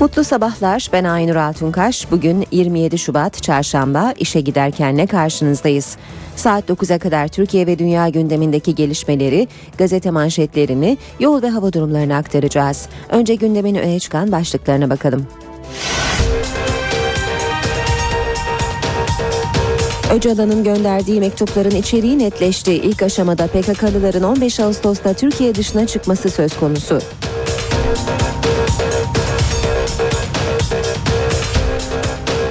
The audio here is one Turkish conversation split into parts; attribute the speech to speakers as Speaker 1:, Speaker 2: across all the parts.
Speaker 1: Mutlu sabahlar. Ben Aynur Altunkaş. Bugün 27 Şubat Çarşamba işe giderken ne karşınızdayız. Saat 9'a kadar Türkiye ve dünya gündemindeki gelişmeleri, gazete manşetlerini, yol ve hava durumlarını aktaracağız. Önce gündemin öne çıkan başlıklarına bakalım. Öcalan'ın gönderdiği mektupların içeriği netleşti. İlk aşamada PKK'lıların 15 Ağustos'ta Türkiye dışına çıkması söz konusu.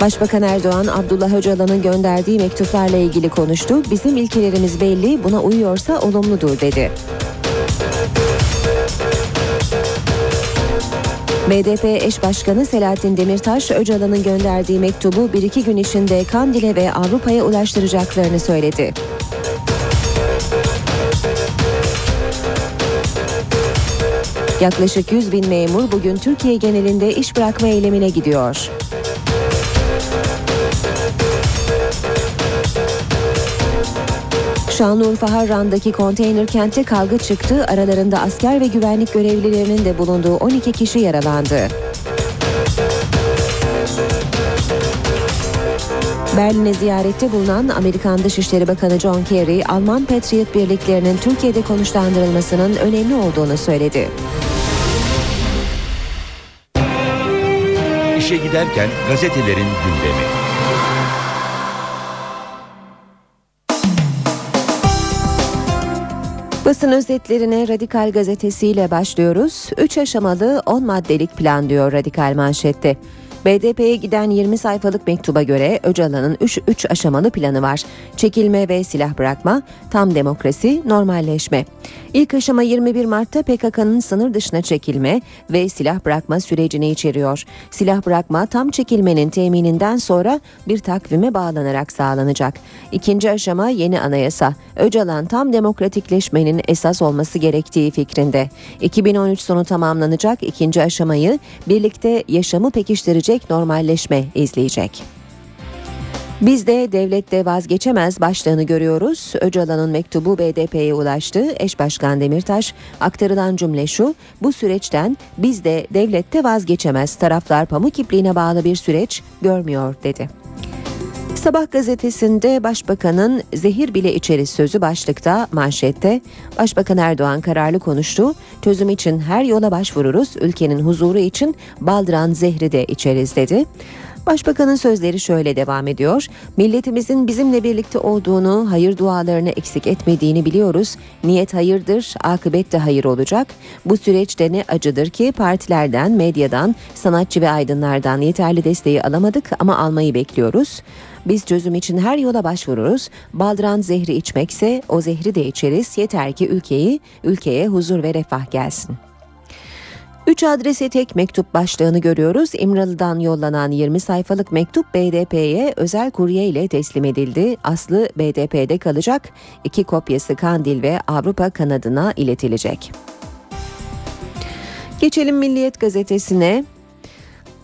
Speaker 1: Başbakan Erdoğan Abdullah Öcalan'ın gönderdiği mektuplarla ilgili konuştu. Bizim ilkelerimiz belli, buna uyuyorsa olumludur dedi. BDP eş başkanı Selahattin Demirtaş, Öcalan'ın gönderdiği mektubu bir iki gün içinde Kandil'e ve Avrupa'ya ulaştıracaklarını söyledi. Yaklaşık 100 bin memur bugün Türkiye genelinde iş bırakma eylemine gidiyor. Şanlıurfa Harran'daki konteyner kente kavga çıktı. Aralarında asker ve güvenlik görevlilerinin de bulunduğu 12 kişi yaralandı. Berlin'e ziyarette bulunan Amerikan Dışişleri Bakanı John Kerry, Alman Patriot birliklerinin Türkiye'de konuşlandırılmasının önemli olduğunu söyledi.
Speaker 2: İşe giderken gazetelerin gündemi.
Speaker 1: Basın özetlerine Radikal gazetesiyle başlıyoruz. 3 aşamalı 10 maddelik plan diyor Radikal manşette. BDP'ye giden 20 sayfalık mektuba göre Öcalan'ın 3, 3 aşamalı planı var. Çekilme ve silah bırakma, tam demokrasi, normalleşme. İlk aşama 21 Mart'ta PKK'nın sınır dışına çekilme ve silah bırakma sürecini içeriyor. Silah bırakma tam çekilmenin temininden sonra bir takvime bağlanarak sağlanacak. İkinci aşama yeni anayasa. Öcalan tam demokratikleşmenin esas olması gerektiği fikrinde. 2013 sonu tamamlanacak ikinci aşamayı birlikte yaşamı pekiştirecek normalleşme izleyecek. Biz de devlette vazgeçemez başlığını görüyoruz. Öcalan'ın mektubu BDP'ye ulaştı. Eş Başkan Demirtaş aktarılan cümle şu. Bu süreçten biz de devlette vazgeçemez taraflar pamuk ipliğine bağlı bir süreç görmüyor dedi. Sabah gazetesinde Başbakanın zehir bile içeriz sözü başlıkta manşette. Başbakan Erdoğan kararlı konuştu. Çözüm için her yola başvururuz. Ülkenin huzuru için baldıran zehri de içeriz dedi. Başbakanın sözleri şöyle devam ediyor. Milletimizin bizimle birlikte olduğunu, hayır dualarını eksik etmediğini biliyoruz. Niyet hayırdır, akıbet de hayır olacak. Bu süreçte ne acıdır ki partilerden, medyadan, sanatçı ve aydınlardan yeterli desteği alamadık ama almayı bekliyoruz. Biz çözüm için her yola başvururuz. Baldıran zehri içmekse o zehri de içeriz. Yeter ki ülkeyi, ülkeye huzur ve refah gelsin. Üç adrese tek mektup başlığını görüyoruz. İmralı'dan yollanan 20 sayfalık mektup BDP'ye özel kurye ile teslim edildi. Aslı BDP'de kalacak. İki kopyası Kandil ve Avrupa kanadına iletilecek. Geçelim Milliyet gazetesine.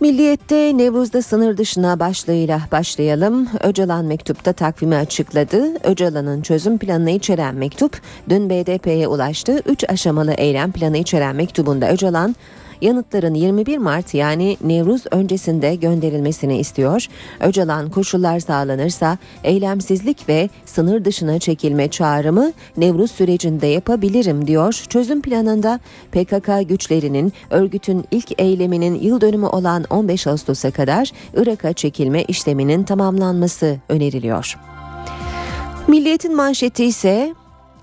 Speaker 1: Milliyet'te Nevruz'da sınır dışına başlığıyla başlayalım. Öcalan mektupta takvimi açıkladı. Öcalan'ın çözüm planını içeren mektup dün BDP'ye ulaştı. Üç aşamalı eylem planı içeren mektubunda Öcalan yanıtların 21 Mart yani Nevruz öncesinde gönderilmesini istiyor. Öcalan koşullar sağlanırsa eylemsizlik ve sınır dışına çekilme çağrımı Nevruz sürecinde yapabilirim diyor. Çözüm planında PKK güçlerinin örgütün ilk eyleminin yıl dönümü olan 15 Ağustos'a kadar Irak'a çekilme işleminin tamamlanması öneriliyor. Milliyetin manşeti ise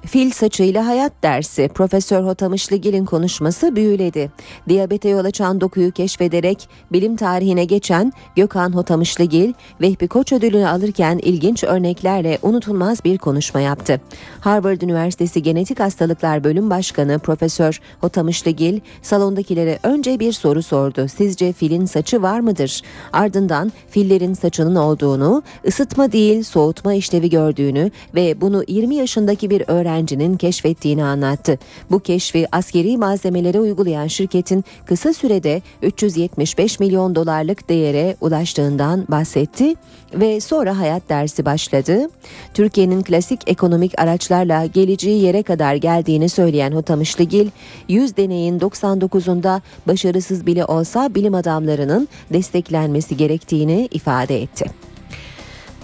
Speaker 1: Fil saçıyla hayat dersi Profesör Hotamışlıgil'in konuşması büyüledi. Diyabete yol açan dokuyu keşfederek bilim tarihine geçen Gökhan Hotamışlıgil, Vehbi Koç ödülünü alırken ilginç örneklerle unutulmaz bir konuşma yaptı. Harvard Üniversitesi Genetik Hastalıklar Bölüm Başkanı Profesör Hotamışlıgil salondakilere önce bir soru sordu. Sizce filin saçı var mıdır? Ardından fillerin saçının olduğunu, ısıtma değil soğutma işlevi gördüğünü ve bunu 20 yaşındaki bir öğrenci öğrencinin keşfettiğini anlattı. Bu keşfi askeri malzemelere uygulayan şirketin kısa sürede 375 milyon dolarlık değere ulaştığından bahsetti ve sonra hayat dersi başladı. Türkiye'nin klasik ekonomik araçlarla geleceği yere kadar geldiğini söyleyen Hotamışlıgil, 100 deneyin 99'unda başarısız bile olsa bilim adamlarının desteklenmesi gerektiğini ifade etti.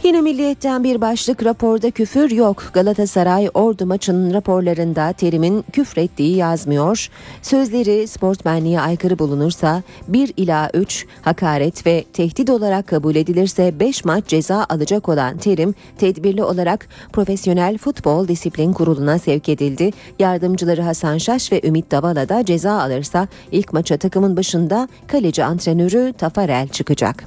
Speaker 1: Yine Milliyet'ten bir başlık raporda küfür yok. Galatasaray Ordu maçının raporlarında terimin küfrettiği yazmıyor. Sözleri sportmenliğe aykırı bulunursa 1 ila 3 hakaret ve tehdit olarak kabul edilirse 5 maç ceza alacak olan terim tedbirli olarak Profesyonel Futbol Disiplin Kurulu'na sevk edildi. Yardımcıları Hasan Şaş ve Ümit Davala da ceza alırsa ilk maça takımın başında kaleci antrenörü Tafarel çıkacak.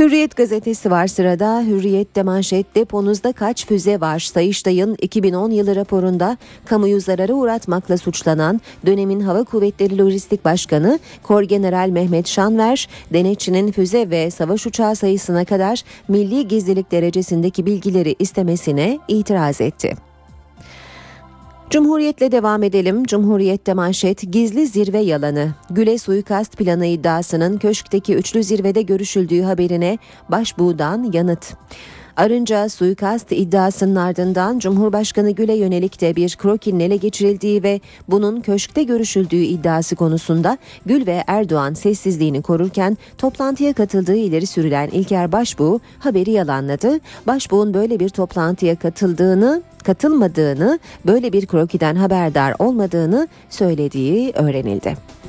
Speaker 1: Hürriyet gazetesi var sırada. Hürriyet'te manşet deponuzda kaç füze var? Sayıştay'ın 2010 yılı raporunda kamuyu zarara uğratmakla suçlanan dönemin Hava Kuvvetleri Lojistik Başkanı Korgeneral Mehmet Şanver, denetçinin füze ve savaş uçağı sayısına kadar milli gizlilik derecesindeki bilgileri istemesine itiraz etti. Cumhuriyetle devam edelim. Cumhuriyette manşet gizli zirve yalanı. Güle suikast planı iddiasının köşkteki üçlü zirvede görüşüldüğü haberine başbuğdan yanıt. Arınca suikast iddiasının ardından Cumhurbaşkanı Gül'e yönelik de bir krokinin ele geçirildiği ve bunun köşkte görüşüldüğü iddiası konusunda Gül ve Erdoğan sessizliğini korurken toplantıya katıldığı ileri sürülen İlker Başbuğ haberi yalanladı. Başbuğ'un böyle bir toplantıya katıldığını katılmadığını, böyle bir krokiden haberdar olmadığını söylediği öğrenildi.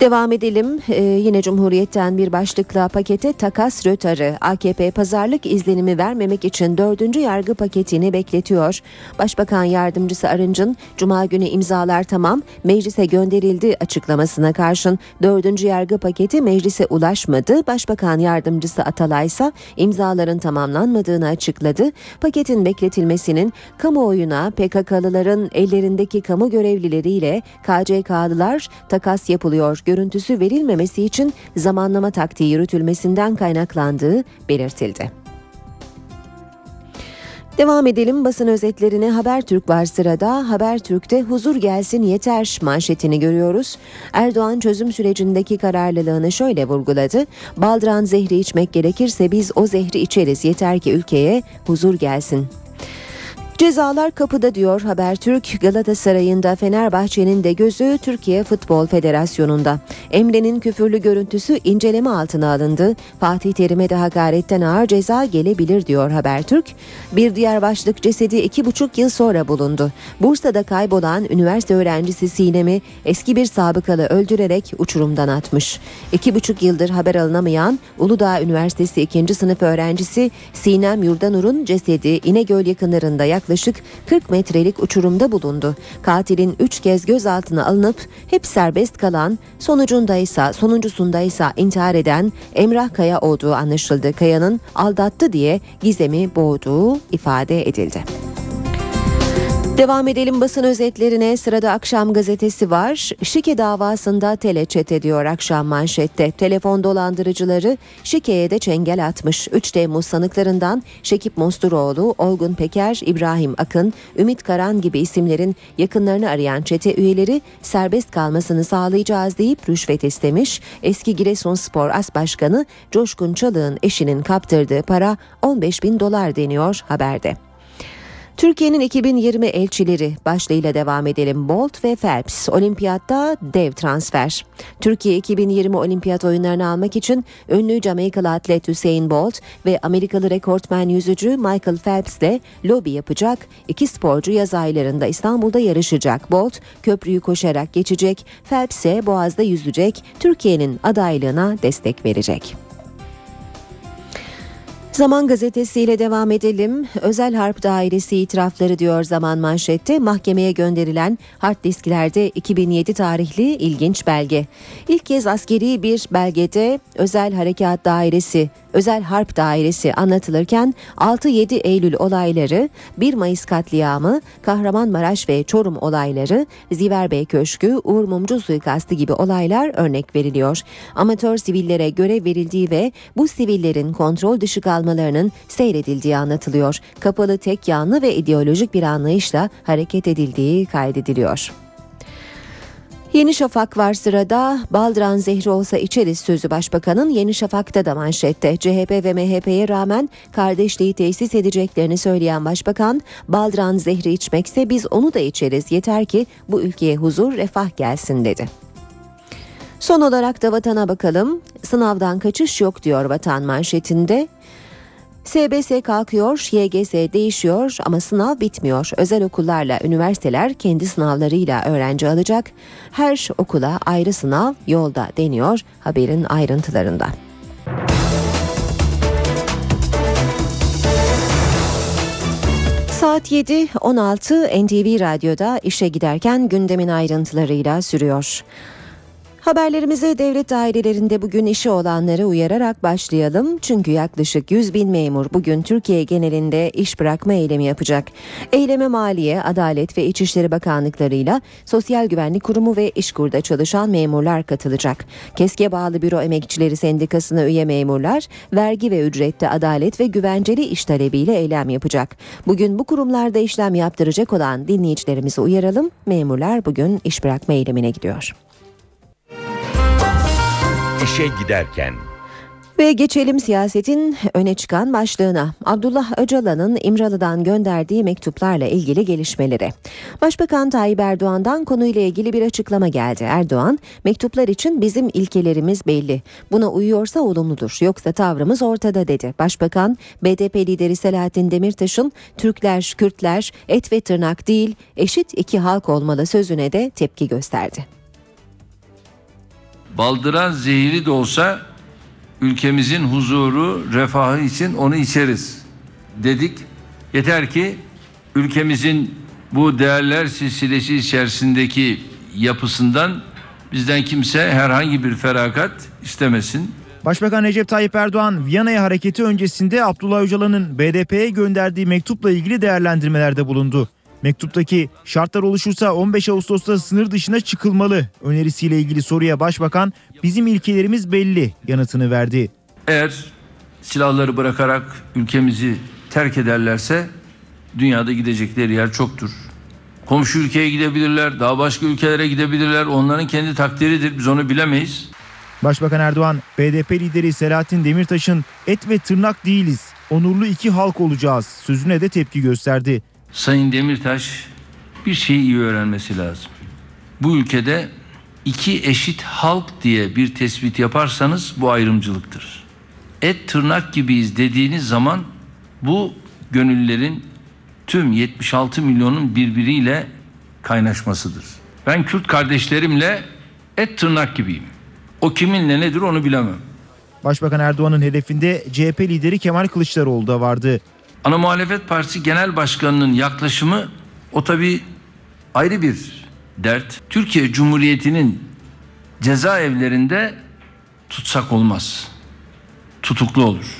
Speaker 1: Devam edelim. Ee, yine Cumhuriyet'ten bir başlıkla pakete takas rötarı. AKP pazarlık izlenimi vermemek için dördüncü yargı paketini bekletiyor. Başbakan Yardımcısı Arınç'ın Cuma günü imzalar tamam meclise gönderildi açıklamasına karşın dördüncü yargı paketi meclise ulaşmadı. Başbakan Yardımcısı Atalay ise imzaların tamamlanmadığını açıkladı. Paketin bekletilmesinin kamuoyuna PKK'lıların ellerindeki kamu görevlileriyle KCK'lılar takas yapılıyor görüntüsü verilmemesi için zamanlama taktiği yürütülmesinden kaynaklandığı belirtildi. Devam edelim basın özetlerine Habertürk var sırada. Habertürk'te huzur gelsin yeter manşetini görüyoruz. Erdoğan çözüm sürecindeki kararlılığını şöyle vurguladı. Baldıran zehri içmek gerekirse biz o zehri içeriz yeter ki ülkeye huzur gelsin. Cezalar kapıda diyor Habertürk. Galatasaray'ın da Fenerbahçe'nin de gözü Türkiye Futbol Federasyonu'nda. Emre'nin küfürlü görüntüsü inceleme altına alındı. Fatih Terim'e de hakaretten ağır ceza gelebilir diyor Habertürk. Bir diğer başlık cesedi iki buçuk yıl sonra bulundu. Bursa'da kaybolan üniversite öğrencisi Sinem'i eski bir sabıkalı öldürerek uçurumdan atmış. İki buçuk yıldır haber alınamayan Uludağ Üniversitesi ikinci sınıf öğrencisi Sinem Yurdanur'un cesedi İnegöl yakınlarında yaklaşık yaklaşık 40 metrelik uçurumda bulundu. Katilin 3 kez gözaltına alınıp hep serbest kalan, sonucunda ise sonuncusunda ise intihar eden Emrah Kaya olduğu anlaşıldı. Kaya'nın aldattı diye gizemi boğduğu ifade edildi. Devam edelim basın özetlerine. Sırada akşam gazetesi var. Şike davasında teleçet ediyor akşam manşette. Telefon dolandırıcıları Şike'ye de çengel atmış. 3 Temmuz sanıklarından Şekip Mosturoğlu, Olgun Peker, İbrahim Akın, Ümit Karan gibi isimlerin yakınlarını arayan çete üyeleri serbest kalmasını sağlayacağız deyip rüşvet istemiş. Eski Giresunspor As Başkanı Coşkun Çalık'ın eşinin kaptırdığı para 15 bin dolar deniyor haberde. Türkiye'nin 2020 elçileri başlığıyla devam edelim. Bolt ve Phelps olimpiyatta dev transfer. Türkiye 2020 olimpiyat oyunlarını almak için ünlü Jamaikalı atlet Hüseyin Bolt ve Amerikalı rekortmen yüzücü Michael Phelps ile lobi yapacak. İki sporcu yaz aylarında İstanbul'da yarışacak. Bolt köprüyü koşarak geçecek. Phelps ise Boğaz'da yüzecek. Türkiye'nin adaylığına destek verecek. Zaman gazetesiyle devam edelim. Özel Harp Dairesi itirafları diyor Zaman manşette. Mahkemeye gönderilen hard disklerde 2007 tarihli ilginç belge. İlk kez askeri bir belgede Özel Harekat Dairesi Özel Harp Dairesi anlatılırken 6-7 Eylül olayları, 1 Mayıs katliamı, Kahramanmaraş ve Çorum olayları, Ziverbey Köşkü, Uğur Mumcu suikastı gibi olaylar örnek veriliyor. Amatör sivillere görev verildiği ve bu sivillerin kontrol dışı kalması çalışmalarının seyredildiği anlatılıyor. Kapalı tek yanlı ve ideolojik bir anlayışla hareket edildiği kaydediliyor. Yeni Şafak var sırada. Baldıran zehri olsa içeriz sözü başbakanın Yeni Şafak'ta da manşette. CHP ve MHP'ye rağmen kardeşliği tesis edeceklerini söyleyen başbakan, Baldıran zehri içmekse biz onu da içeriz yeter ki bu ülkeye huzur, refah gelsin dedi. Son olarak da vatana bakalım. Sınavdan kaçış yok diyor vatan manşetinde. SBS kalkıyor, YGS değişiyor ama sınav bitmiyor. Özel okullarla üniversiteler kendi sınavlarıyla öğrenci alacak. Her okula ayrı sınav yolda deniyor haberin ayrıntılarında. Saat 7.16 NTV Radyo'da işe giderken gündemin ayrıntılarıyla sürüyor. Haberlerimize devlet dairelerinde bugün işi olanları uyararak başlayalım. Çünkü yaklaşık 100 bin memur bugün Türkiye genelinde iş bırakma eylemi yapacak. Eyleme Maliye, Adalet ve İçişleri Bakanlıklarıyla Sosyal Güvenlik Kurumu ve İşkur'da çalışan memurlar katılacak. KESK'e bağlı Büro Emekçileri Sendikası'na üye memurlar vergi ve ücrette adalet ve güvenceli iş talebiyle eylem yapacak. Bugün bu kurumlarda işlem yaptıracak olan dinleyicilerimizi uyaralım. Memurlar bugün iş bırakma eylemine gidiyor.
Speaker 2: İşe giderken
Speaker 1: Ve geçelim siyasetin öne çıkan başlığına. Abdullah Öcalan'ın İmralı'dan gönderdiği mektuplarla ilgili gelişmeleri. Başbakan Tayyip Erdoğan'dan konuyla ilgili bir açıklama geldi. Erdoğan, mektuplar için bizim ilkelerimiz belli. Buna uyuyorsa olumludur, yoksa tavrımız ortada dedi. Başbakan, BDP lideri Selahattin Demirtaş'ın Türkler, Kürtler, et ve tırnak değil, eşit iki halk olmalı sözüne de tepki gösterdi.
Speaker 3: Baldıran zehri de olsa ülkemizin huzuru, refahı için onu içeriz dedik. Yeter ki ülkemizin bu değerler silsilesi içerisindeki yapısından bizden kimse herhangi bir feragat istemesin.
Speaker 4: Başbakan Recep Tayyip Erdoğan Viyana'ya hareketi öncesinde Abdullah Öcalan'ın BDP'ye gönderdiği mektupla ilgili değerlendirmelerde bulundu. Mektuptaki şartlar oluşursa 15 Ağustos'ta sınır dışına çıkılmalı önerisiyle ilgili soruya başbakan bizim ilkelerimiz belli yanıtını verdi.
Speaker 3: Eğer silahları bırakarak ülkemizi terk ederlerse dünyada gidecekleri yer çoktur. Komşu ülkeye gidebilirler, daha başka ülkelere gidebilirler. Onların kendi takdiridir. Biz onu bilemeyiz.
Speaker 4: Başbakan Erdoğan BDP lideri Selahattin Demirtaş'ın et ve tırnak değiliz onurlu iki halk olacağız sözüne de tepki gösterdi.
Speaker 3: Sayın Demirtaş bir şeyi iyi öğrenmesi lazım. Bu ülkede iki eşit halk diye bir tespit yaparsanız bu ayrımcılıktır. Et tırnak gibiyiz dediğiniz zaman bu gönüllerin tüm 76 milyonun birbiriyle kaynaşmasıdır. Ben Kürt kardeşlerimle et tırnak gibiyim. O kiminle nedir onu bilemem.
Speaker 4: Başbakan Erdoğan'ın hedefinde CHP lideri Kemal Kılıçdaroğlu da vardı.
Speaker 3: Ana Muhalefet Partisi Genel Başkanı'nın yaklaşımı o tabi ayrı bir dert. Türkiye Cumhuriyeti'nin cezaevlerinde tutsak olmaz. Tutuklu olur.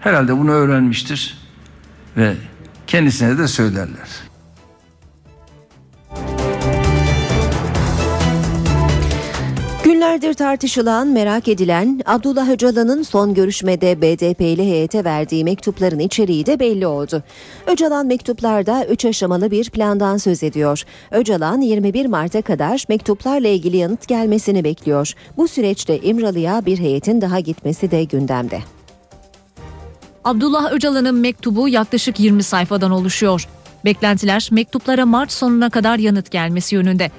Speaker 3: Herhalde bunu öğrenmiştir ve kendisine de söylerler.
Speaker 1: Günlerdir tartışılan, merak edilen Abdullah Öcalan'ın son görüşmede BDP'li heyete verdiği mektupların içeriği de belli oldu. Öcalan mektuplarda 3 aşamalı bir plandan söz ediyor. Öcalan 21 Mart'a kadar mektuplarla ilgili yanıt gelmesini bekliyor. Bu süreçte İmralı'ya bir heyetin daha gitmesi de gündemde.
Speaker 5: Abdullah Öcalan'ın mektubu yaklaşık 20 sayfadan oluşuyor. Beklentiler mektuplara Mart sonuna kadar yanıt gelmesi yönünde.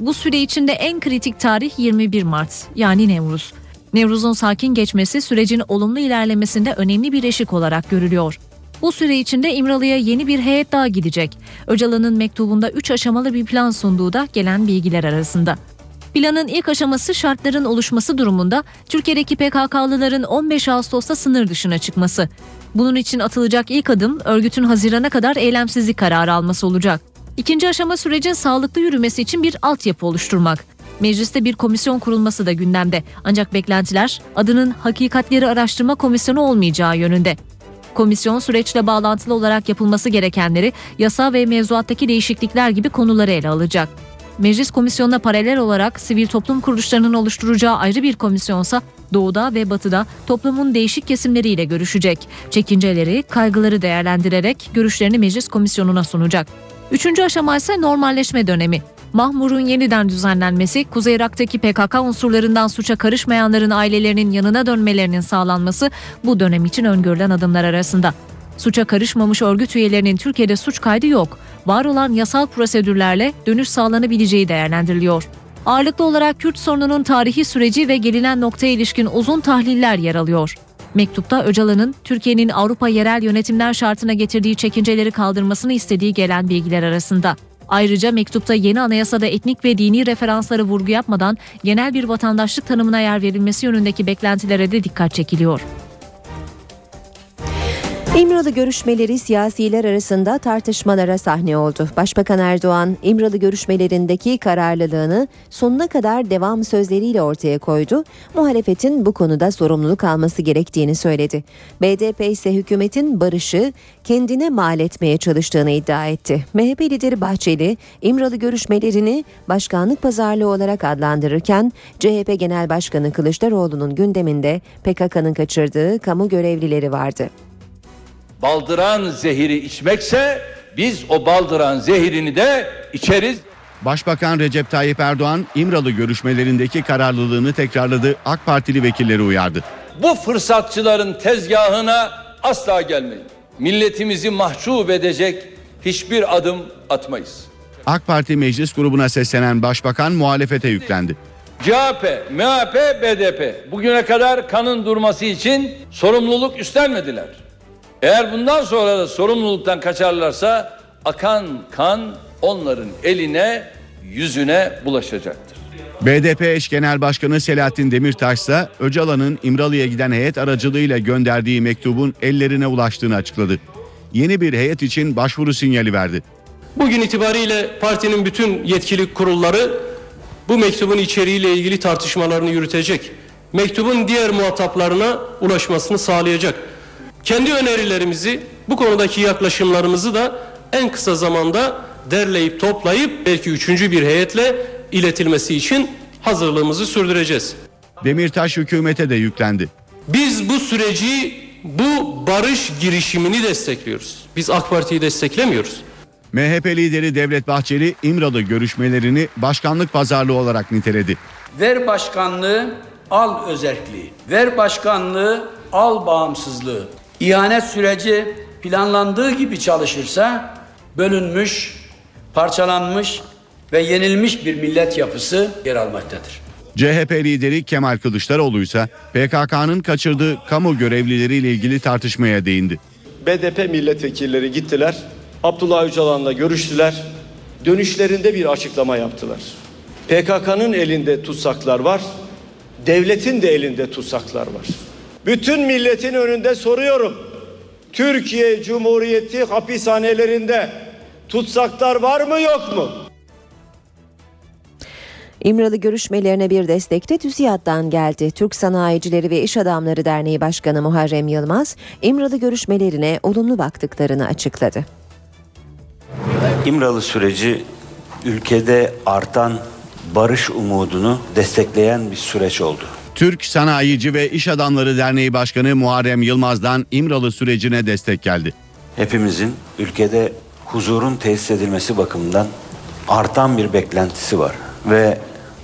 Speaker 5: Bu süre içinde en kritik tarih 21 Mart yani Nevruz. Nevruz'un sakin geçmesi sürecin olumlu ilerlemesinde önemli bir eşik olarak görülüyor. Bu süre içinde İmralı'ya yeni bir heyet daha gidecek. Öcalan'ın mektubunda 3 aşamalı bir plan sunduğu da gelen bilgiler arasında. Planın ilk aşaması şartların oluşması durumunda Türkiye'deki PKK'lıların 15 Ağustos'ta sınır dışına çıkması. Bunun için atılacak ilk adım örgütün Haziran'a kadar eylemsizlik kararı alması olacak. İkinci aşama sürecin sağlıklı yürümesi için bir altyapı oluşturmak. Mecliste bir komisyon kurulması da gündemde. Ancak beklentiler adının Hakikatleri Araştırma Komisyonu olmayacağı yönünde. Komisyon süreçle bağlantılı olarak yapılması gerekenleri, yasa ve mevzuattaki değişiklikler gibi konuları ele alacak. Meclis komisyonuna paralel olarak sivil toplum kuruluşlarının oluşturacağı ayrı bir komisyonsa doğuda ve batıda toplumun değişik kesimleriyle görüşecek. Çekinceleri, kaygıları değerlendirerek görüşlerini meclis komisyonuna sunacak. Üçüncü aşama ise normalleşme dönemi. Mahmur'un yeniden düzenlenmesi, Kuzey Irak'taki PKK unsurlarından suça karışmayanların ailelerinin yanına dönmelerinin sağlanması bu dönem için öngörülen adımlar arasında. Suça karışmamış örgüt üyelerinin Türkiye'de suç kaydı yok. Var olan yasal prosedürlerle dönüş sağlanabileceği değerlendiriliyor. Ağırlıklı olarak Kürt sorununun tarihi süreci ve gelinen noktaya ilişkin uzun tahliller yer alıyor. Mektupta Öcalan'ın Türkiye'nin Avrupa yerel yönetimler şartına getirdiği çekinceleri kaldırmasını istediği gelen bilgiler arasında. Ayrıca mektupta yeni anayasada etnik ve dini referanslara vurgu yapmadan genel bir vatandaşlık tanımına yer verilmesi yönündeki beklentilere de dikkat çekiliyor.
Speaker 1: İmralı görüşmeleri siyasiler arasında tartışmalara sahne oldu. Başbakan Erdoğan, İmralı görüşmelerindeki kararlılığını sonuna kadar devam sözleriyle ortaya koydu. Muhalefetin bu konuda sorumluluk alması gerektiğini söyledi. BDP ise hükümetin barışı kendine mal etmeye çalıştığını iddia etti. MHP lideri Bahçeli, İmralı görüşmelerini başkanlık pazarlığı olarak adlandırırken CHP Genel Başkanı Kılıçdaroğlu'nun gündeminde PKK'nın kaçırdığı kamu görevlileri vardı
Speaker 3: baldıran zehiri içmekse biz o baldıran zehirini de içeriz.
Speaker 6: Başbakan Recep Tayyip Erdoğan İmralı görüşmelerindeki kararlılığını tekrarladı. AK Partili vekilleri uyardı.
Speaker 3: Bu fırsatçıların tezgahına asla gelmeyin. Milletimizi mahcup edecek hiçbir adım atmayız.
Speaker 6: AK Parti meclis grubuna seslenen başbakan muhalefete yüklendi.
Speaker 3: CHP, MHP, BDP bugüne kadar kanın durması için sorumluluk üstlenmediler. Eğer bundan sonra da sorumluluktan kaçarlarsa akan kan onların eline, yüzüne bulaşacaktır.
Speaker 6: BDP eş genel başkanı Selahattin Demirtaş ise Öcalan'ın İmralı'ya giden heyet aracılığıyla gönderdiği mektubun ellerine ulaştığını açıkladı. Yeni bir heyet için başvuru sinyali verdi.
Speaker 7: Bugün itibariyle partinin bütün yetkili kurulları bu mektubun içeriğiyle ilgili tartışmalarını yürütecek. Mektubun diğer muhataplarına ulaşmasını sağlayacak. Kendi önerilerimizi, bu konudaki yaklaşımlarımızı da en kısa zamanda derleyip toplayıp belki üçüncü bir heyetle iletilmesi için hazırlığımızı sürdüreceğiz.
Speaker 6: Demirtaş hükümete de yüklendi.
Speaker 7: Biz bu süreci, bu barış girişimini destekliyoruz. Biz AK Parti'yi desteklemiyoruz.
Speaker 6: MHP lideri Devlet Bahçeli İmralı görüşmelerini başkanlık pazarlığı olarak niteledi.
Speaker 8: Ver başkanlığı, al özelliği. Ver başkanlığı, al bağımsızlığı. İhanet süreci planlandığı gibi çalışırsa bölünmüş, parçalanmış ve yenilmiş bir millet yapısı yer almaktadır.
Speaker 6: CHP lideri Kemal Kılıçdaroğlu ise PKK'nın kaçırdığı kamu görevlileriyle ilgili tartışmaya değindi.
Speaker 9: BDP milletvekilleri gittiler. Abdullah Öcalan'la görüştüler. Dönüşlerinde bir açıklama yaptılar. PKK'nın elinde tutsaklar var. Devletin de elinde tutsaklar var. Bütün milletin önünde soruyorum. Türkiye Cumhuriyeti hapishanelerinde tutsaklar var mı yok mu?
Speaker 1: İmralı görüşmelerine bir destek de TÜSİAD'dan geldi. Türk Sanayicileri ve İş Adamları Derneği Başkanı Muharrem Yılmaz, İmralı görüşmelerine olumlu baktıklarını açıkladı.
Speaker 10: İmralı süreci ülkede artan barış umudunu destekleyen bir süreç oldu.
Speaker 6: Türk Sanayici ve İş Adamları Derneği Başkanı Muharrem Yılmaz'dan İmralı sürecine destek geldi.
Speaker 10: Hepimizin ülkede huzurun tesis edilmesi bakımından artan bir beklentisi var ve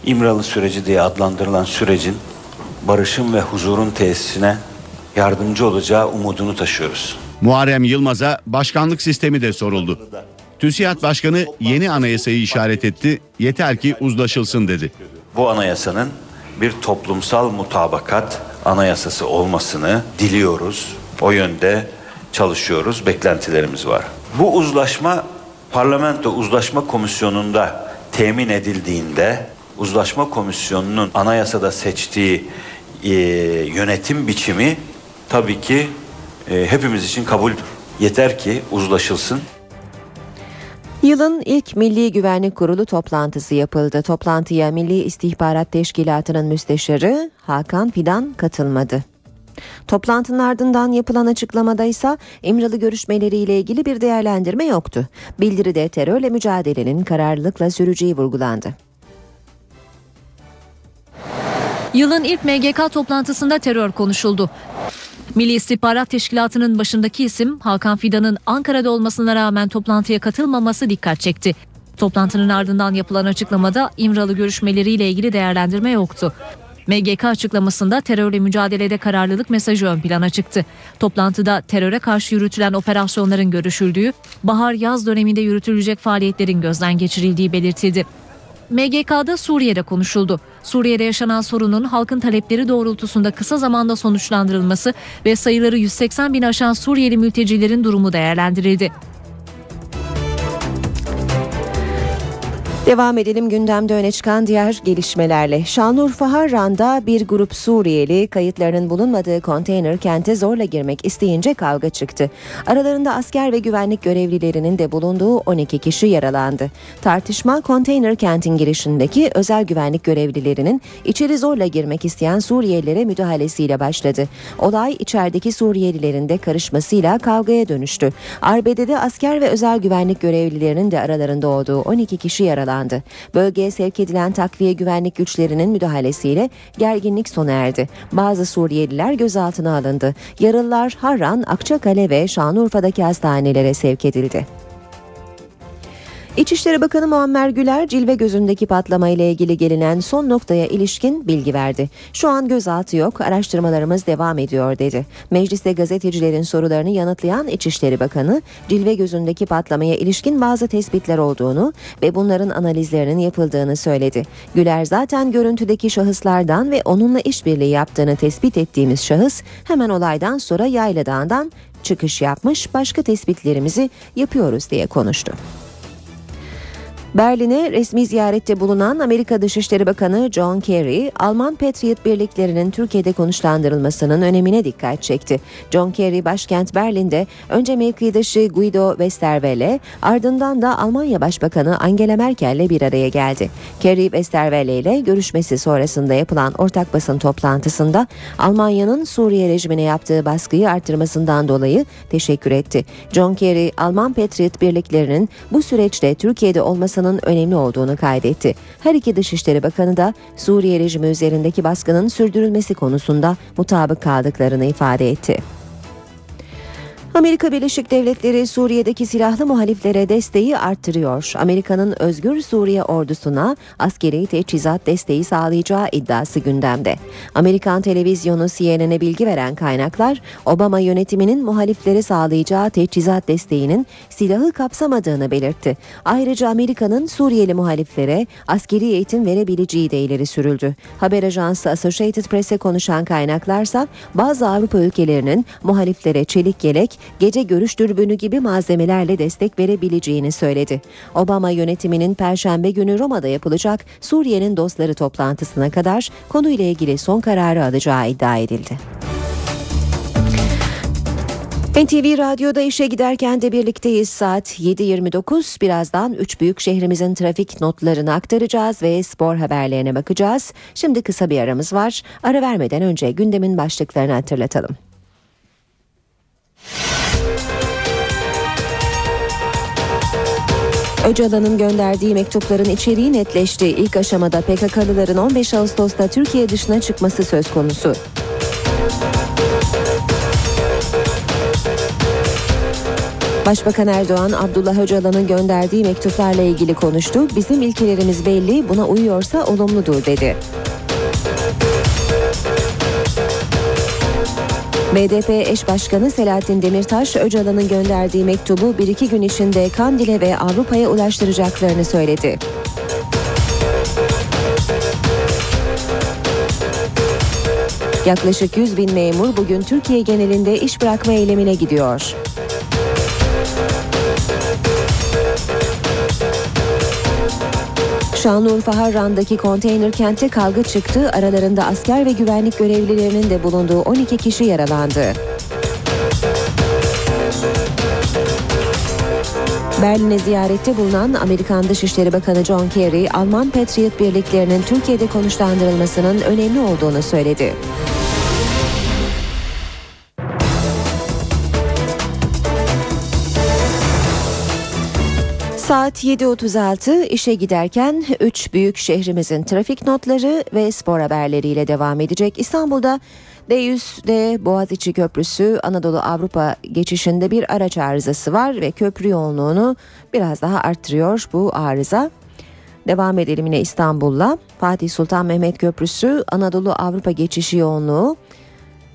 Speaker 10: İmralı süreci diye adlandırılan sürecin barışın ve huzurun tesisine yardımcı olacağı umudunu taşıyoruz.
Speaker 6: Muharrem Yılmaz'a başkanlık sistemi de soruldu. TÜSİAD Başkanı yeni anayasayı işaret etti, yeter ki uzlaşılsın dedi.
Speaker 10: Bu anayasanın bir toplumsal mutabakat anayasası olmasını diliyoruz. O yönde çalışıyoruz, beklentilerimiz var. Bu uzlaşma Parlamento Uzlaşma Komisyonu'nda temin edildiğinde Uzlaşma Komisyonu'nun anayasada seçtiği e, yönetim biçimi tabii ki e, hepimiz için kabuldür. Yeter ki uzlaşılsın.
Speaker 1: Yılın ilk Milli Güvenlik Kurulu toplantısı yapıldı. Toplantıya Milli İstihbarat Teşkilatı'nın müsteşarı Hakan Fidan katılmadı. Toplantının ardından yapılan açıklamada ise İmralı görüşmeleriyle ilgili bir değerlendirme yoktu. Bildiride terörle mücadelenin kararlılıkla süreceği vurgulandı.
Speaker 5: Yılın ilk MGK toplantısında terör konuşuldu. Milli İstihbarat Teşkilatı'nın başındaki isim Hakan Fidan'ın Ankara'da olmasına rağmen toplantıya katılmaması dikkat çekti. Toplantının ardından yapılan açıklamada İmralı görüşmeleriyle ilgili değerlendirme yoktu. MGK açıklamasında terörle mücadelede kararlılık mesajı ön plana çıktı. Toplantıda teröre karşı yürütülen operasyonların görüşüldüğü, bahar-yaz döneminde yürütülecek faaliyetlerin gözden geçirildiği belirtildi. MGK'da Suriye'de konuşuldu. Suriye'de yaşanan sorunun halkın talepleri doğrultusunda kısa zamanda sonuçlandırılması ve sayıları 180 bin aşan Suriyeli mültecilerin durumu değerlendirildi.
Speaker 1: Devam edelim gündemde öne çıkan diğer gelişmelerle. Şanlıurfa Harran'da bir grup Suriyeli kayıtlarının bulunmadığı konteyner kente zorla girmek isteyince kavga çıktı. Aralarında asker ve güvenlik görevlilerinin de bulunduğu 12 kişi yaralandı. Tartışma konteyner kentin girişindeki özel güvenlik görevlilerinin içeri zorla girmek isteyen Suriyelilere müdahalesiyle başladı. Olay içerideki Suriyelilerin de karışmasıyla kavgaya dönüştü. Arbede'de asker ve özel güvenlik görevlilerinin de aralarında olduğu 12 kişi yaralandı yaralandı. Bölgeye sevk edilen takviye güvenlik güçlerinin müdahalesiyle gerginlik sona erdi. Bazı Suriyeliler gözaltına alındı. Yaralılar Harran, Akçakale ve Şanlıurfa'daki hastanelere sevk edildi. İçişleri Bakanı Muammer Güler cilve gözündeki patlama ile ilgili gelinen son noktaya ilişkin bilgi verdi. Şu an gözaltı yok, araştırmalarımız devam ediyor dedi. Mecliste gazetecilerin sorularını yanıtlayan İçişleri Bakanı, cilve gözündeki patlamaya ilişkin bazı tespitler olduğunu ve bunların analizlerinin yapıldığını söyledi. Güler zaten görüntüdeki şahıslardan ve onunla işbirliği yaptığını tespit ettiğimiz şahıs hemen olaydan sonra Yayla Dağı'ndan çıkış yapmış, başka tespitlerimizi yapıyoruz diye konuştu. Berlin'e resmi ziyarette bulunan Amerika Dışişleri Bakanı John Kerry, Alman Patriot birliklerinin Türkiye'de konuşlandırılmasının önemine dikkat çekti. John Kerry başkent Berlin'de önce mevkidaşı Guido Westerwelle, ardından da Almanya Başbakanı Angela Merkel'le bir araya geldi. Kerry Westerwelle ile görüşmesi sonrasında yapılan ortak basın toplantısında Almanya'nın Suriye rejimine yaptığı baskıyı artırmasından dolayı teşekkür etti. John Kerry, Alman Patriot birliklerinin bu süreçte Türkiye'de olmasını olmasının önemli olduğunu kaydetti. Her iki Dışişleri Bakanı da Suriye rejimi üzerindeki baskının sürdürülmesi konusunda mutabık kaldıklarını ifade etti. Amerika Birleşik Devletleri Suriye'deki silahlı muhaliflere desteği arttırıyor. Amerika'nın Özgür Suriye ordusuna askeri teçhizat desteği sağlayacağı iddiası gündemde. Amerikan televizyonu CNN'e bilgi veren kaynaklar, Obama yönetiminin muhaliflere sağlayacağı teçhizat desteğinin silahı kapsamadığını belirtti. Ayrıca Amerika'nın Suriyeli muhaliflere askeri eğitim verebileceği de ileri sürüldü. Haber ajansı Associated Press'e konuşan kaynaklarsa bazı Avrupa ülkelerinin muhaliflere çelik yelek, gece görüş dürbünü gibi malzemelerle destek verebileceğini söyledi. Obama yönetiminin Perşembe günü Roma'da yapılacak Suriye'nin dostları toplantısına kadar konuyla ilgili son kararı alacağı iddia edildi. NTV Radyo'da işe giderken de birlikteyiz saat 7.29 birazdan 3 büyük şehrimizin trafik notlarını aktaracağız ve spor haberlerine bakacağız. Şimdi kısa bir aramız var. Ara vermeden önce gündemin başlıklarını hatırlatalım. Öcalan'ın gönderdiği mektupların içeriği netleşti. İlk aşamada PKK'lıların 15 Ağustos'ta Türkiye dışına çıkması söz konusu. Başbakan Erdoğan, Abdullah Öcalan'ın gönderdiği mektuplarla ilgili konuştu. Bizim ilkelerimiz belli, buna uyuyorsa olumludur dedi. BDP eş başkanı Selahattin Demirtaş, Öcalan'ın gönderdiği mektubu bir iki gün içinde Kandil'e ve Avrupa'ya ulaştıracaklarını söyledi. Yaklaşık 100 bin memur bugün Türkiye genelinde iş bırakma eylemine gidiyor. Şanlıurfa Harran'daki konteyner kente kavga çıktı. Aralarında asker ve güvenlik görevlilerinin de bulunduğu 12 kişi yaralandı. Berlin'e ziyarette bulunan Amerikan Dışişleri Bakanı John Kerry, Alman Patriot birliklerinin Türkiye'de konuşlandırılmasının önemli olduğunu söyledi. Saat 7.36 işe giderken 3 büyük şehrimizin trafik notları ve spor haberleriyle devam edecek. İstanbul'da D100'de Boğaziçi Köprüsü Anadolu Avrupa geçişinde bir araç arızası var ve köprü yoğunluğunu biraz daha arttırıyor bu arıza. Devam edelim yine İstanbul'la. Fatih Sultan Mehmet Köprüsü Anadolu Avrupa geçişi yoğunluğu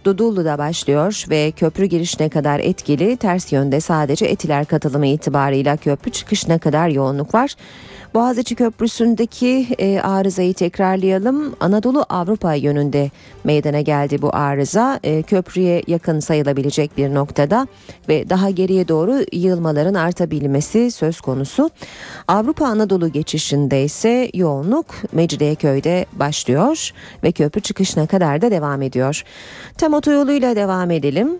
Speaker 1: Dudullu'da başlıyor ve köprü girişine kadar etkili ters yönde sadece etiler katılımı itibarıyla köprü çıkışına kadar yoğunluk var. Boğaziçi Köprüsü'ndeki e, arızayı tekrarlayalım. Anadolu Avrupa yönünde meydana geldi bu arıza. E, köprüye yakın sayılabilecek bir noktada ve daha geriye doğru yığılmaların artabilmesi söz konusu. Avrupa Anadolu geçişinde ise yoğunluk Mecidiyeköy'de başlıyor ve köprü çıkışına kadar da devam ediyor. Tem otoyoluyla devam edelim.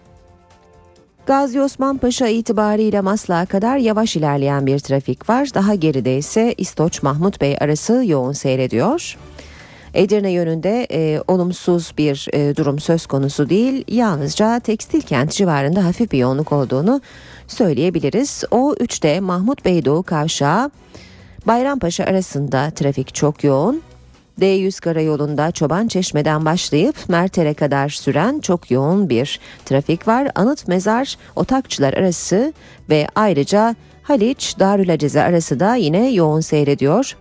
Speaker 1: Gazi Osman Paşa itibariyle Maslak'a kadar yavaş ilerleyen bir trafik var. Daha geride ise İstoç Mahmut Bey arası yoğun seyrediyor. Edirne yönünde e, olumsuz bir e, durum söz konusu değil. Yalnızca tekstil kent civarında hafif bir yoğunluk olduğunu söyleyebiliriz. O 3'te Mahmut Bey Doğu Kavşağı Bayrampaşa arasında trafik çok yoğun. D100 karayolunda Çoban Çeşme'den başlayıp Merter'e kadar süren çok yoğun bir trafik var. Anıt Mezar Otakçılar arası ve ayrıca Haliç Darülaceze arası da yine yoğun seyrediyor.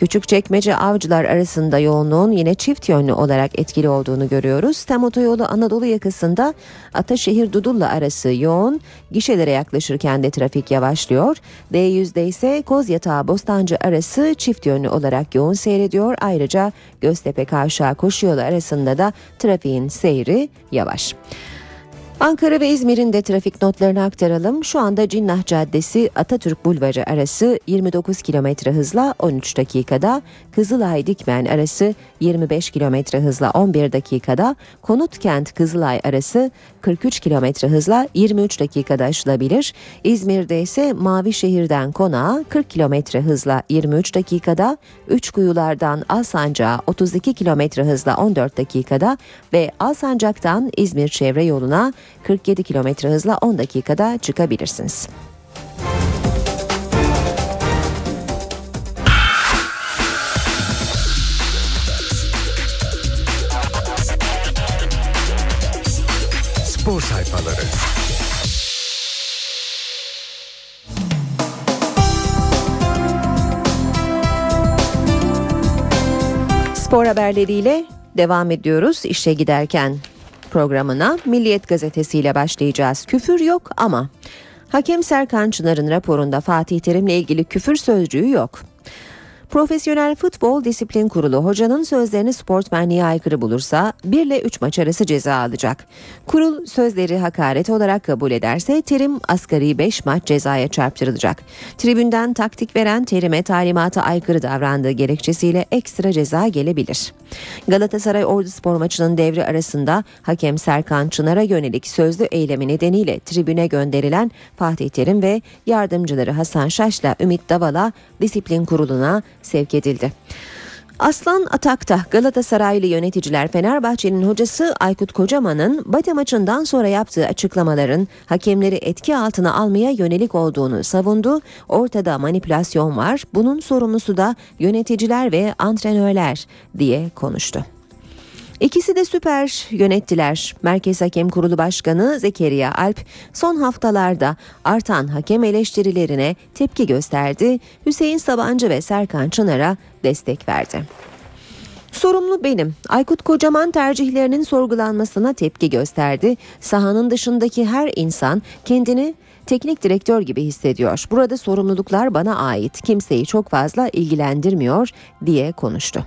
Speaker 1: Küçükçekmece Avcılar arasında yoğunluğun yine çift yönlü olarak etkili olduğunu görüyoruz. Tem otoyolu Anadolu yakasında Ataşehir Dudullu arası yoğun. Gişelere yaklaşırken de trafik yavaşlıyor. D100'de ise Kozyatağı Bostancı arası çift yönlü olarak yoğun seyrediyor. Ayrıca Göztepe Kavşağı Koşuyolu arasında da trafiğin seyri yavaş. Ankara ve İzmir'in de trafik notlarını aktaralım. Şu anda Cinnah Caddesi Atatürk Bulvarı arası 29 km hızla 13 dakikada, Kızılay Dikmen arası 25 km hızla 11 dakikada, Konutkent Kızılay arası 43 km hızla 23 dakikada aşılabilir. İzmir'de ise Mavi Şehir'den Konağa 40 km hızla 23 dakikada, Üçkuyulardan Alsancak'a 32 km hızla 14 dakikada ve Alsancak'tan İzmir çevre yoluna 47 km hızla 10 dakikada çıkabilirsiniz.
Speaker 2: Spor sayfaları.
Speaker 1: Spor haberleriyle devam ediyoruz işe giderken programına Milliyet gazetesiyle başlayacağız. Küfür yok ama Hakem Serkan Çınar'ın raporunda Fatih Terim'le ilgili küfür sözcüğü yok. Profesyonel Futbol Disiplin Kurulu hocanın sözlerini sportmenliğe aykırı bulursa 1 ile 3 maç arası ceza alacak. Kurul sözleri hakaret olarak kabul ederse Terim asgari 5 maç cezaya çarptırılacak. Tribünden taktik veren Terim'e talimata aykırı davrandığı gerekçesiyle ekstra ceza gelebilir. Galatasaray Ordu Spor maçının devre arasında hakem Serkan Çınar'a yönelik sözlü eylemi nedeniyle tribüne gönderilen Fatih Terim ve yardımcıları Hasan Şaş'la Ümit Davala disiplin kuruluna sevk edildi. Aslan Atak'ta Galatasaraylı yöneticiler Fenerbahçe'nin hocası Aykut Kocaman'ın Bate maçından sonra yaptığı açıklamaların hakemleri etki altına almaya yönelik olduğunu savundu. Ortada manipülasyon var. Bunun sorumlusu da yöneticiler ve antrenörler diye konuştu. İkisi de süper yönettiler. Merkez Hakem Kurulu Başkanı Zekeriya Alp son haftalarda artan hakem eleştirilerine tepki gösterdi. Hüseyin Sabancı ve Serkan Çınar'a destek verdi. Sorumlu benim. Aykut Kocaman tercihlerinin sorgulanmasına tepki gösterdi. Sahanın dışındaki her insan kendini teknik direktör gibi hissediyor. Burada sorumluluklar bana ait. Kimseyi çok fazla ilgilendirmiyor diye konuştu.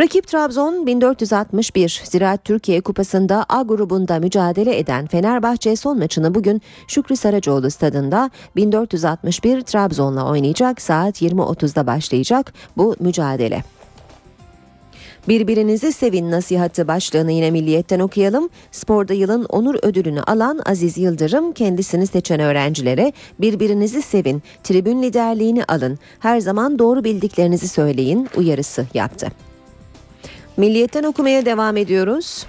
Speaker 1: Rakip Trabzon 1461 Ziraat Türkiye Kupası'nda A grubunda mücadele eden Fenerbahçe son maçını bugün Şükrü Saracoğlu stadında 1461 Trabzon'la oynayacak saat 20.30'da başlayacak bu mücadele. Birbirinizi sevin nasihatı başlığını yine milliyetten okuyalım. Sporda yılın onur ödülünü alan Aziz Yıldırım kendisini seçen öğrencilere birbirinizi sevin, tribün liderliğini alın, her zaman doğru bildiklerinizi söyleyin uyarısı yaptı. Milliyetten okumaya devam ediyoruz.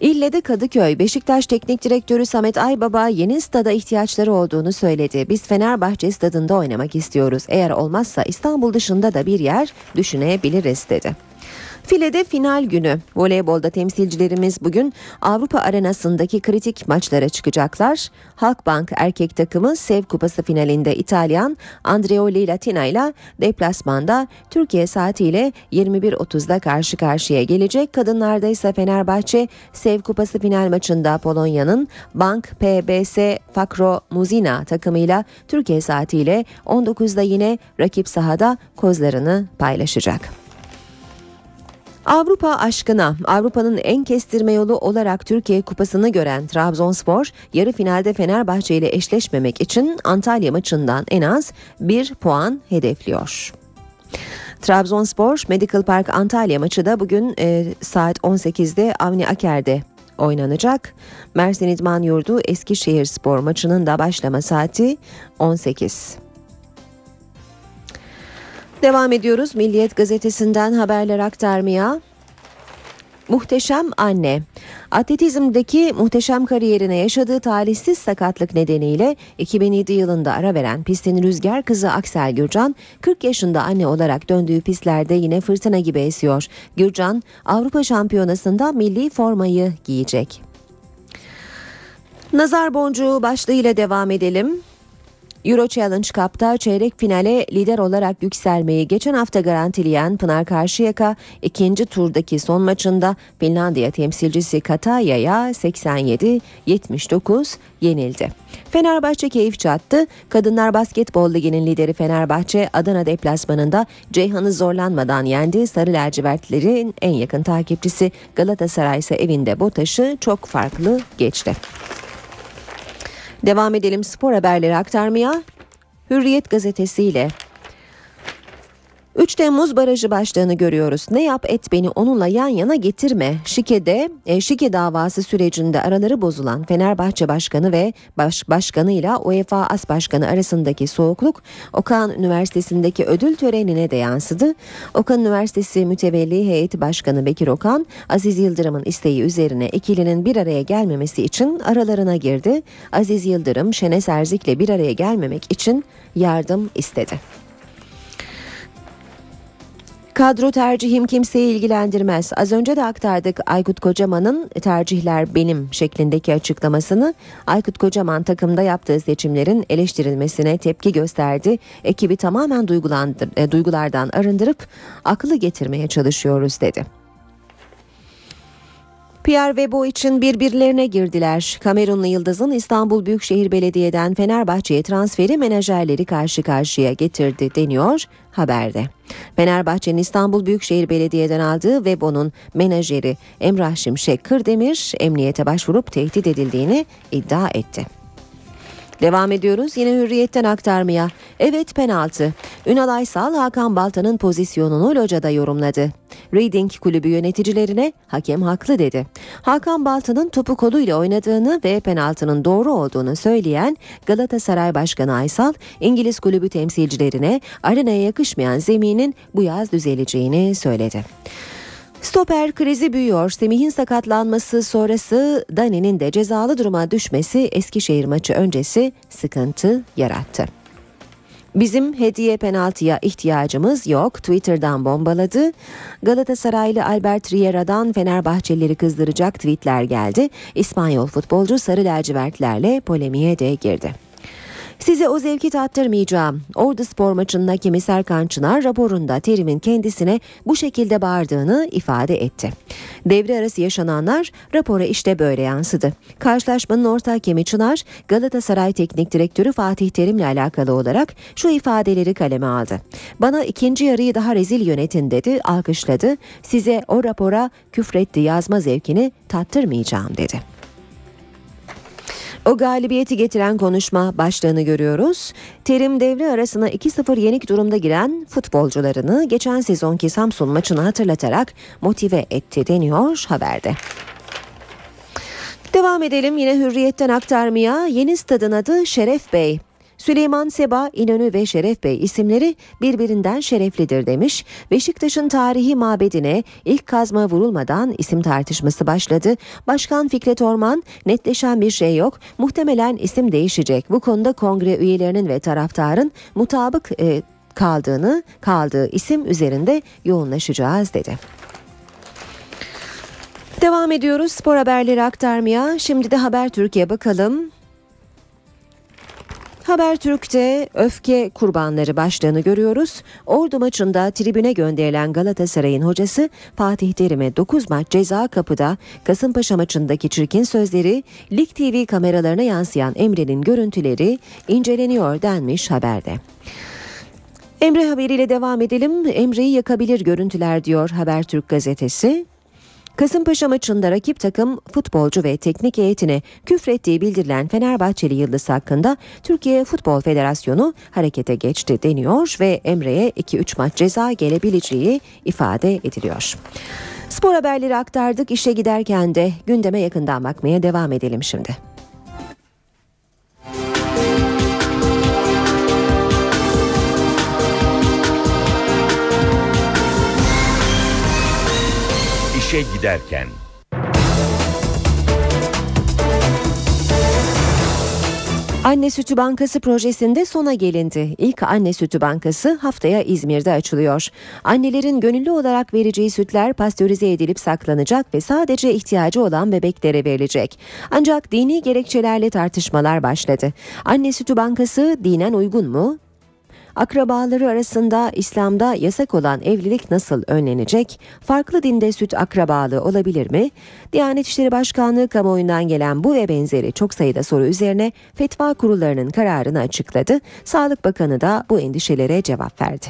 Speaker 1: İlle de Kadıköy, Beşiktaş Teknik Direktörü Samet Aybaba yeni stada ihtiyaçları olduğunu söyledi. Biz Fenerbahçe stadında oynamak istiyoruz. Eğer olmazsa İstanbul dışında da bir yer düşünebiliriz dedi. File'de final günü. Voleybolda temsilcilerimiz bugün Avrupa arenasındaki kritik maçlara çıkacaklar. Halkbank erkek takımı Sev Kupası finalinde İtalyan Andreoli Latina ile deplasmanda Türkiye saatiyle 21.30'da karşı karşıya gelecek. Kadınlarda ise Fenerbahçe Sev Kupası final maçında Polonya'nın Bank PBS Fakro Muzina takımıyla Türkiye saatiyle 19'da yine rakip sahada kozlarını paylaşacak. Avrupa aşkına Avrupa'nın en kestirme yolu olarak Türkiye Kupası'nı gören Trabzonspor yarı finalde Fenerbahçe ile eşleşmemek için Antalya maçından en az bir puan hedefliyor. Trabzonspor Medical Park Antalya maçı da bugün e, saat 18'de Avni Aker'de oynanacak. Mersin İdman Yurdu Eskişehir Spor maçının da başlama saati 18. Devam ediyoruz Milliyet gazetesinden haberler aktarmaya. Muhteşem anne. Atletizmdeki muhteşem kariyerine yaşadığı talihsiz sakatlık nedeniyle 2007 yılında ara veren pistin rüzgar kızı Aksel Gürcan 40 yaşında anne olarak döndüğü pistlerde yine fırtına gibi esiyor. Gürcan Avrupa Şampiyonası'nda milli formayı giyecek. Nazar boncuğu başlığıyla devam edelim. Euro Challenge Cup'ta çeyrek finale lider olarak yükselmeyi geçen hafta garantileyen Pınar Karşıyaka ikinci turdaki son maçında Finlandiya temsilcisi Kataya'ya 87-79 yenildi. Fenerbahçe keyif çattı. Kadınlar Basketbol Ligi'nin lideri Fenerbahçe Adana deplasmanında Ceyhan'ı zorlanmadan yendi. Sarı lacivertlerin en yakın takipçisi Galatasaray ise evinde BOTAŞ'ı çok farklı geçti. Devam edelim spor haberleri aktarmaya. Hürriyet gazetesiyle 3 Temmuz barajı başlığını görüyoruz. Ne yap et beni onunla yan yana getirme. Şike'de e, Şike davası sürecinde araları bozulan Fenerbahçe Başkanı ve baş, Başkanı UEFA As Başkanı arasındaki soğukluk Okan Üniversitesi'ndeki ödül törenine de yansıdı. Okan Üniversitesi Mütevelli Heyeti Başkanı Bekir Okan, Aziz Yıldırım'ın isteği üzerine ikilinin bir araya gelmemesi için aralarına girdi. Aziz Yıldırım, Şenes Erzik'le bir araya gelmemek için yardım istedi. Kadro tercihim kimseyi ilgilendirmez. Az önce de aktardık Aykut Kocaman'ın tercihler benim şeklindeki açıklamasını. Aykut Kocaman takımda yaptığı seçimlerin eleştirilmesine tepki gösterdi. Ekibi tamamen e, duygulardan arındırıp aklı getirmeye çalışıyoruz dedi. Pierre ve Bo için birbirlerine girdiler. Kamerunlu Yıldız'ın İstanbul Büyükşehir Belediye'den Fenerbahçe'ye transferi menajerleri karşı karşıya getirdi deniyor haberde. Fenerbahçe'nin İstanbul Büyükşehir Belediye'den aldığı Vebo'nun menajeri Emrah Şimşek Kırdemir emniyete başvurup tehdit edildiğini iddia etti. Devam ediyoruz yine hürriyetten aktarmaya. Evet penaltı. Ünal Aysal Hakan Balta'nın pozisyonunu locada yorumladı. Reading kulübü yöneticilerine hakem haklı dedi. Hakan Balta'nın topu koluyla oynadığını ve penaltının doğru olduğunu söyleyen Galatasaray Başkanı Aysal, İngiliz kulübü temsilcilerine arenaya yakışmayan zeminin bu yaz düzeleceğini söyledi. Stoper krizi büyüyor. Semih'in sakatlanması sonrası Dani'nin de cezalı duruma düşmesi Eskişehir maçı öncesi sıkıntı yarattı. Bizim hediye penaltıya ihtiyacımız yok. Twitter'dan bombaladı. Galatasaraylı Albert Riera'dan Fenerbahçelileri kızdıracak tweetler geldi. İspanyol futbolcu sarı lacivertlerle polemiğe de girdi. Size o zevki tattırmayacağım. Ordu spor maçının hakemi Serkan Çınar raporunda Terim'in kendisine bu şekilde bağırdığını ifade etti. Devre arası yaşananlar rapora işte böyle yansıdı. Karşılaşmanın orta hakemi Çınar, Galatasaray Teknik Direktörü Fatih Terim'le alakalı olarak şu ifadeleri kaleme aldı. Bana ikinci yarıyı daha rezil yönetin dedi, alkışladı. Size o rapora küfretti yazma zevkini tattırmayacağım dedi. O galibiyeti getiren konuşma başlığını görüyoruz. Terim devre arasına 2-0 yenik durumda giren futbolcularını geçen sezonki Samsun maçını hatırlatarak motive etti deniyor haberde. Devam edelim yine hürriyetten aktarmaya. Yeni stadın adı Şeref Bey. Süleyman Seba, İnönü ve Şeref Bey isimleri birbirinden şereflidir demiş. Beşiktaş'ın tarihi mabedine ilk kazma vurulmadan isim tartışması başladı. Başkan Fikret Orman netleşen bir şey yok. Muhtemelen isim değişecek. Bu konuda kongre üyelerinin ve taraftarın mutabık e, kaldığını, kaldığı isim üzerinde yoğunlaşacağız dedi. Devam ediyoruz spor haberleri aktarmaya. Şimdi de Haber Türkiye bakalım. Habertürk'te öfke kurbanları başlığını görüyoruz. Ordu maçında tribüne gönderilen Galatasaray'ın hocası Fatih Terim'e 9 maç ceza kapıda Kasımpaşa maçındaki çirkin sözleri Lig TV kameralarına yansıyan Emre'nin görüntüleri inceleniyor denmiş haberde. Emre haberiyle devam edelim. Emre'yi yakabilir görüntüler diyor Habertürk gazetesi. Kasımpaşa maçında rakip takım futbolcu ve teknik heyetine küfrettiği bildirilen Fenerbahçeli Yıldız hakkında Türkiye Futbol Federasyonu harekete geçti deniyor ve Emre'ye 2-3 maç ceza gelebileceği ifade ediliyor. Spor haberleri aktardık işe giderken de gündeme yakından bakmaya devam edelim şimdi.
Speaker 2: İşe giderken.
Speaker 1: Anne Sütü Bankası projesinde sona gelindi. İlk Anne Sütü Bankası haftaya İzmir'de açılıyor. Annelerin gönüllü olarak vereceği sütler pastörize edilip saklanacak ve sadece ihtiyacı olan bebeklere verilecek. Ancak dini gerekçelerle tartışmalar başladı. Anne Sütü Bankası dinen uygun mu? Akrabaları arasında İslam'da yasak olan evlilik nasıl önlenecek? Farklı dinde süt akrabalığı olabilir mi? Diyanet İşleri Başkanlığı kamuoyundan gelen bu ve benzeri çok sayıda soru üzerine fetva kurullarının kararını açıkladı. Sağlık Bakanı da bu endişelere cevap verdi.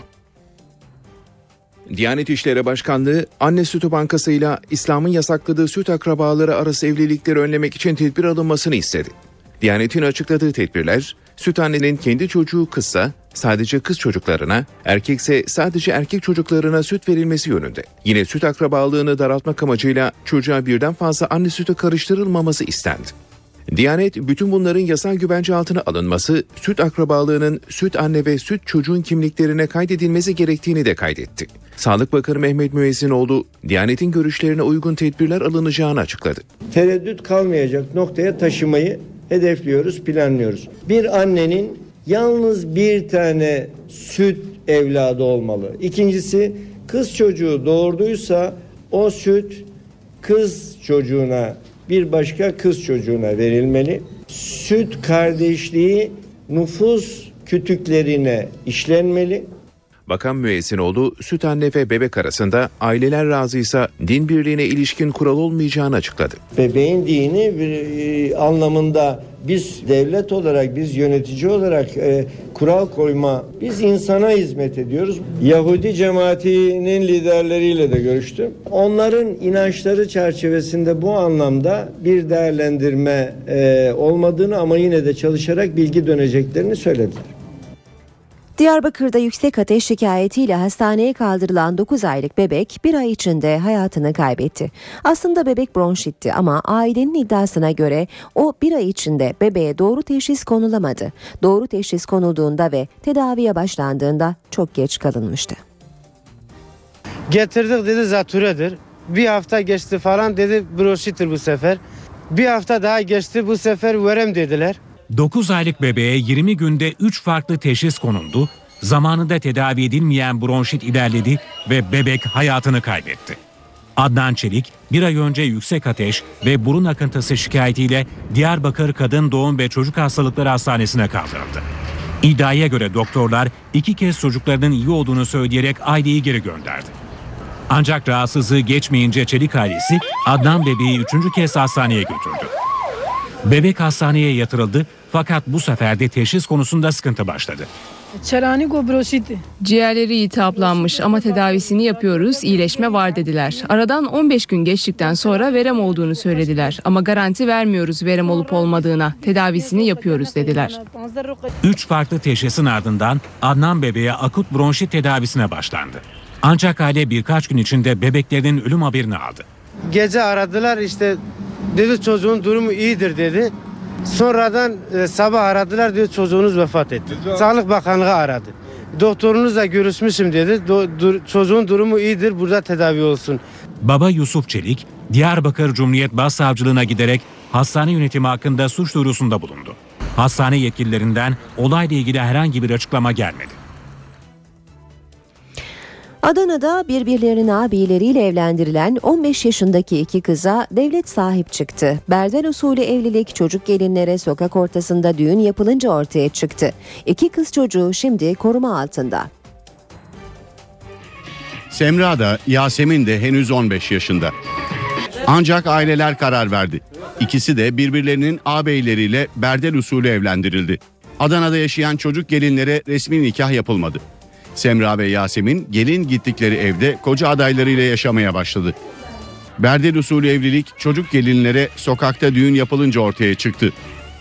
Speaker 11: Diyanet İşleri Başkanlığı anne sütü bankasıyla İslam'ın yasakladığı süt akrabaları arası evlilikleri önlemek için tedbir alınmasını istedi. Diyanet'in açıkladığı tedbirler süt annenin kendi çocuğu kızsa sadece kız çocuklarına, erkekse sadece erkek çocuklarına süt verilmesi yönünde. Yine süt akrabalığını daraltmak amacıyla çocuğa birden fazla anne sütü karıştırılmaması istendi. Diyanet bütün bunların yasal güvence altına alınması, süt akrabalığının süt anne ve süt çocuğun kimliklerine kaydedilmesi gerektiğini de kaydetti. Sağlık Bakanı Mehmet Müezzinoğlu, Diyanet'in görüşlerine uygun tedbirler alınacağını açıkladı.
Speaker 12: Tereddüt kalmayacak noktaya taşımayı hedefliyoruz, planlıyoruz. Bir annenin yalnız bir tane süt evladı olmalı. İkincisi kız çocuğu doğurduysa o süt kız çocuğuna bir başka kız çocuğuna verilmeli. Süt kardeşliği nüfus kütüklerine işlenmeli.
Speaker 11: Bakan Müezzinoğlu, süt anne ve bebek arasında aileler razıysa din birliğine ilişkin kural olmayacağını açıkladı.
Speaker 12: Bebeğin dini e, anlamında biz devlet olarak, biz yönetici olarak e, kural koyma, biz insana hizmet ediyoruz. Yahudi cemaatinin liderleriyle de görüştüm. Onların inançları çerçevesinde bu anlamda bir değerlendirme e, olmadığını ama yine de çalışarak bilgi döneceklerini söylediler.
Speaker 1: Diyarbakır'da yüksek ateş şikayetiyle hastaneye kaldırılan 9 aylık bebek bir ay içinde hayatını kaybetti. Aslında bebek bronşitti ama ailenin iddiasına göre o bir ay içinde bebeğe doğru teşhis konulamadı. Doğru teşhis konulduğunda ve tedaviye başlandığında çok geç kalınmıştı.
Speaker 13: Getirdik dedi zatüredir. Bir hafta geçti falan dedi bronşittir bu sefer. Bir hafta daha geçti bu sefer verem dediler.
Speaker 14: 9 aylık bebeğe 20 günde 3 farklı teşhis konuldu. Zamanında tedavi edilmeyen bronşit ilerledi ve bebek hayatını kaybetti. Adnan Çelik bir ay önce yüksek ateş ve burun akıntısı şikayetiyle Diyarbakır Kadın Doğum ve Çocuk Hastalıkları Hastanesi'ne kaldırıldı. İddiaya göre doktorlar iki kez çocuklarının iyi olduğunu söyleyerek aileyi geri gönderdi. Ancak rahatsızlığı geçmeyince Çelik ailesi Adnan bebeği üçüncü kez hastaneye götürdü. Bebek hastaneye yatırıldı fakat bu sefer de teşhis konusunda sıkıntı başladı.
Speaker 15: Ciğerleri iltihaplanmış ama tedavisini yapıyoruz, iyileşme var dediler. Aradan 15 gün geçtikten sonra verem olduğunu söylediler. Ama garanti vermiyoruz verem olup olmadığına. Tedavisini yapıyoruz dediler.
Speaker 14: Üç farklı teşhisin ardından Adnan bebeğe akut bronşit tedavisine başlandı. Ancak aile birkaç gün içinde bebeklerinin ölüm haberini aldı.
Speaker 13: Gece aradılar işte dedi çocuğun durumu iyidir dedi. Sonradan e, sabah aradılar diyor çocuğunuz vefat etti. Sağlık Bakanlığı aradı. Doktorunuzla görüşmüşüm dedi. Do- dur- çocuğun durumu iyidir burada tedavi olsun.
Speaker 14: Baba Yusuf Çelik, Diyarbakır Cumhuriyet Başsavcılığına giderek hastane yönetimi hakkında suç duyurusunda bulundu. Hastane yetkililerinden olayla ilgili herhangi bir açıklama gelmedi.
Speaker 1: Adana'da birbirlerinin abileriyle evlendirilen 15 yaşındaki iki kıza devlet sahip çıktı. Berder usulü evlilik çocuk gelinlere sokak ortasında düğün yapılınca ortaya çıktı. İki kız çocuğu şimdi koruma altında.
Speaker 6: Semra da Yasemin de henüz 15 yaşında. Ancak aileler karar verdi. İkisi de birbirlerinin ağabeyleriyle berdel usulü evlendirildi. Adana'da yaşayan çocuk gelinlere resmi nikah yapılmadı. Semra ve Yasemin gelin gittikleri evde koca adaylarıyla yaşamaya başladı. Berdel usulü evlilik çocuk gelinlere sokakta düğün yapılınca ortaya çıktı.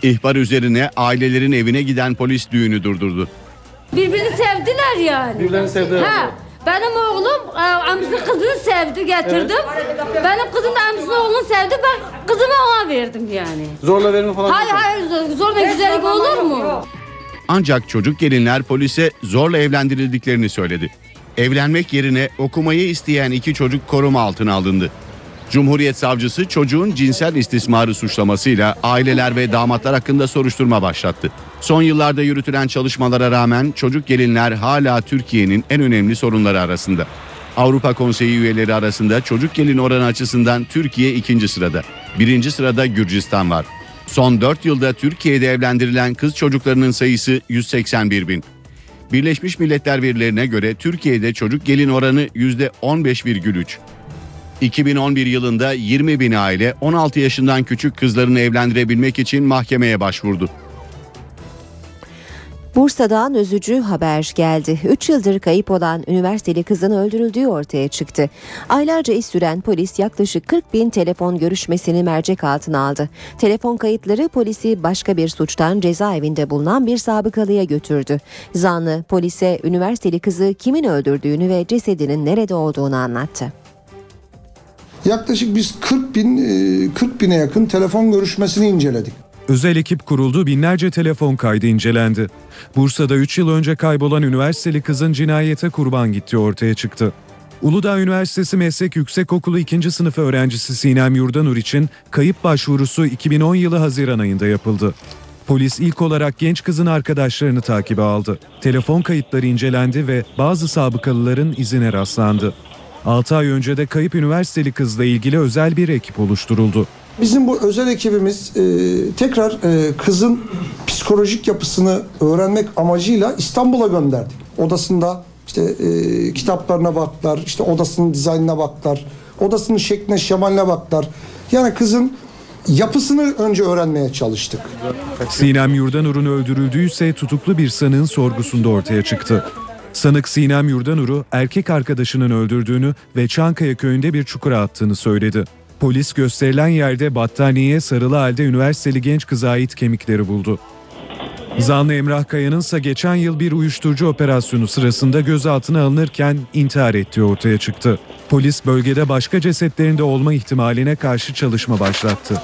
Speaker 6: İhbar üzerine ailelerin evine giden polis düğünü durdurdu.
Speaker 16: Birbirini sevdiler yani.
Speaker 17: Birbirlerini sevdiler.
Speaker 16: Ha. Benim oğlum e, amcasının kızını sevdi getirdim. Benim kızım da amcasının oğlunu sevdi. Ben kızımı ona verdim yani.
Speaker 17: Zorla verme falan.
Speaker 16: Hayır hayır zor- zorla güzellik olur mu?
Speaker 6: Ancak çocuk gelinler polise zorla evlendirildiklerini söyledi. Evlenmek yerine okumayı isteyen iki çocuk koruma altına alındı. Cumhuriyet savcısı çocuğun cinsel istismarı suçlamasıyla aileler ve damatlar hakkında soruşturma başlattı. Son yıllarda yürütülen çalışmalara rağmen çocuk gelinler hala Türkiye'nin en önemli sorunları arasında. Avrupa Konseyi üyeleri arasında çocuk gelin oranı açısından Türkiye ikinci sırada. Birinci sırada Gürcistan var. Son 4 yılda Türkiye'de evlendirilen kız çocuklarının sayısı 181 bin. Birleşmiş Milletler verilerine göre Türkiye'de çocuk gelin oranı %15,3. 2011 yılında 20 bin aile 16 yaşından küçük kızlarını evlendirebilmek için mahkemeye başvurdu.
Speaker 1: Bursa'dan üzücü haber geldi. 3 yıldır kayıp olan üniversiteli kızın öldürüldüğü ortaya çıktı. Aylarca iş süren polis yaklaşık 40 bin telefon görüşmesini mercek altına aldı. Telefon kayıtları polisi başka bir suçtan cezaevinde bulunan bir sabıkalıya götürdü. Zanlı polise üniversiteli kızı kimin öldürdüğünü ve cesedinin nerede olduğunu anlattı.
Speaker 18: Yaklaşık biz 40 bin, e, 40 bine yakın telefon görüşmesini inceledik.
Speaker 19: Özel ekip kuruldu, binlerce telefon kaydı incelendi. Bursa'da 3 yıl önce kaybolan üniversiteli kızın cinayete kurban gittiği ortaya çıktı. Uludağ Üniversitesi Meslek Yüksekokulu 2. sınıf öğrencisi Sinem Yurdanur için kayıp başvurusu 2010 yılı Haziran ayında yapıldı. Polis ilk olarak genç kızın arkadaşlarını takibe aldı. Telefon kayıtları incelendi ve bazı sabıkalıların izine rastlandı. 6 ay önce de kayıp üniversiteli kızla ilgili özel bir ekip oluşturuldu.
Speaker 18: Bizim bu özel ekibimiz e, tekrar e, kızın psikolojik yapısını öğrenmek amacıyla İstanbul'a gönderdik. Odasında işte e, kitaplarına baktılar, işte odasının dizaynına baktılar, odasının şekline şemaline baktılar. Yani kızın yapısını önce öğrenmeye çalıştık.
Speaker 19: Sinem Yurdanur'un öldürüldüğü ise tutuklu bir sanığın sorgusunda ortaya çıktı. Sanık Sinem Yurdanur'u erkek arkadaşının öldürdüğünü ve Çankaya köyünde bir çukura attığını söyledi. Polis gösterilen yerde battaniyeye sarılı halde üniversiteli genç kıza ait kemikleri buldu. Zanlı Emrah Kaya'nın ise geçen yıl bir uyuşturucu operasyonu sırasında gözaltına alınırken intihar ettiği ortaya çıktı. Polis bölgede başka cesetlerinde olma ihtimaline karşı çalışma başlattı.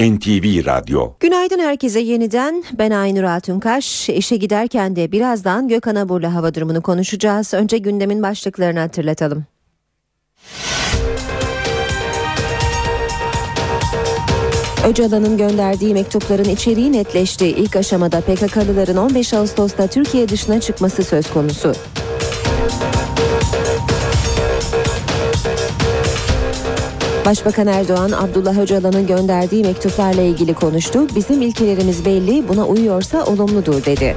Speaker 2: NTV Radyo
Speaker 1: Günaydın herkese yeniden. Ben Aynur Altunkaş. İşe giderken de birazdan Gökhan Abur'la hava durumunu konuşacağız. Önce gündemin başlıklarını hatırlatalım. Öcalan'ın gönderdiği mektupların içeriği netleşti. İlk aşamada PKK'lıların 15 Ağustos'ta Türkiye dışına çıkması söz konusu. Başbakan Erdoğan, Abdullah Öcalan'ın gönderdiği mektuplarla ilgili konuştu. Bizim ilkelerimiz belli, buna uyuyorsa olumludur dedi.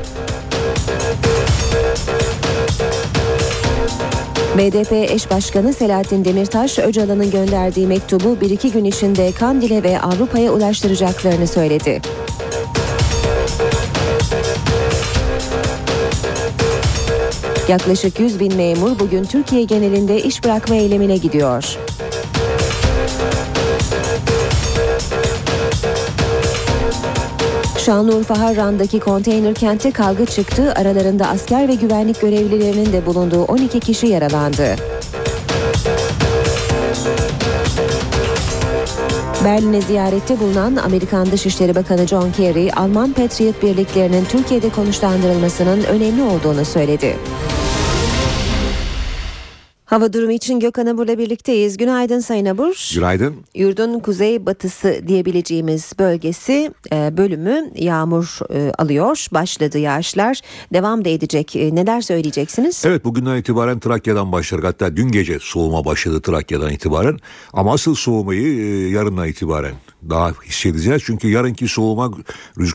Speaker 1: BDP eş başkanı Selahattin Demirtaş, Öcalan'ın gönderdiği mektubu bir iki gün içinde Kandil'e ve Avrupa'ya ulaştıracaklarını söyledi. Yaklaşık 100 bin memur bugün Türkiye genelinde iş bırakma eylemine gidiyor. Şanlıurfa Harran'daki konteyner kente kavga çıktı. Aralarında asker ve güvenlik görevlilerinin de bulunduğu 12 kişi yaralandı. Berlin'e ziyarette bulunan Amerikan Dışişleri Bakanı John Kerry, Alman Patriot birliklerinin Türkiye'de konuşlandırılmasının önemli olduğunu söyledi. Hava durumu için Gökhan Abur'la birlikteyiz. Günaydın Sayın Abur.
Speaker 17: Günaydın.
Speaker 1: Yurdun kuzey batısı diyebileceğimiz bölgesi e, bölümü yağmur e, alıyor. Başladı yağışlar. Devam da edecek. E, neler söyleyeceksiniz?
Speaker 17: Evet bugünden itibaren Trakya'dan başlayarak hatta dün gece soğuma başladı Trakya'dan itibaren. Ama asıl soğumayı yarından itibaren daha hissedeceğiz. Çünkü yarınki soğuma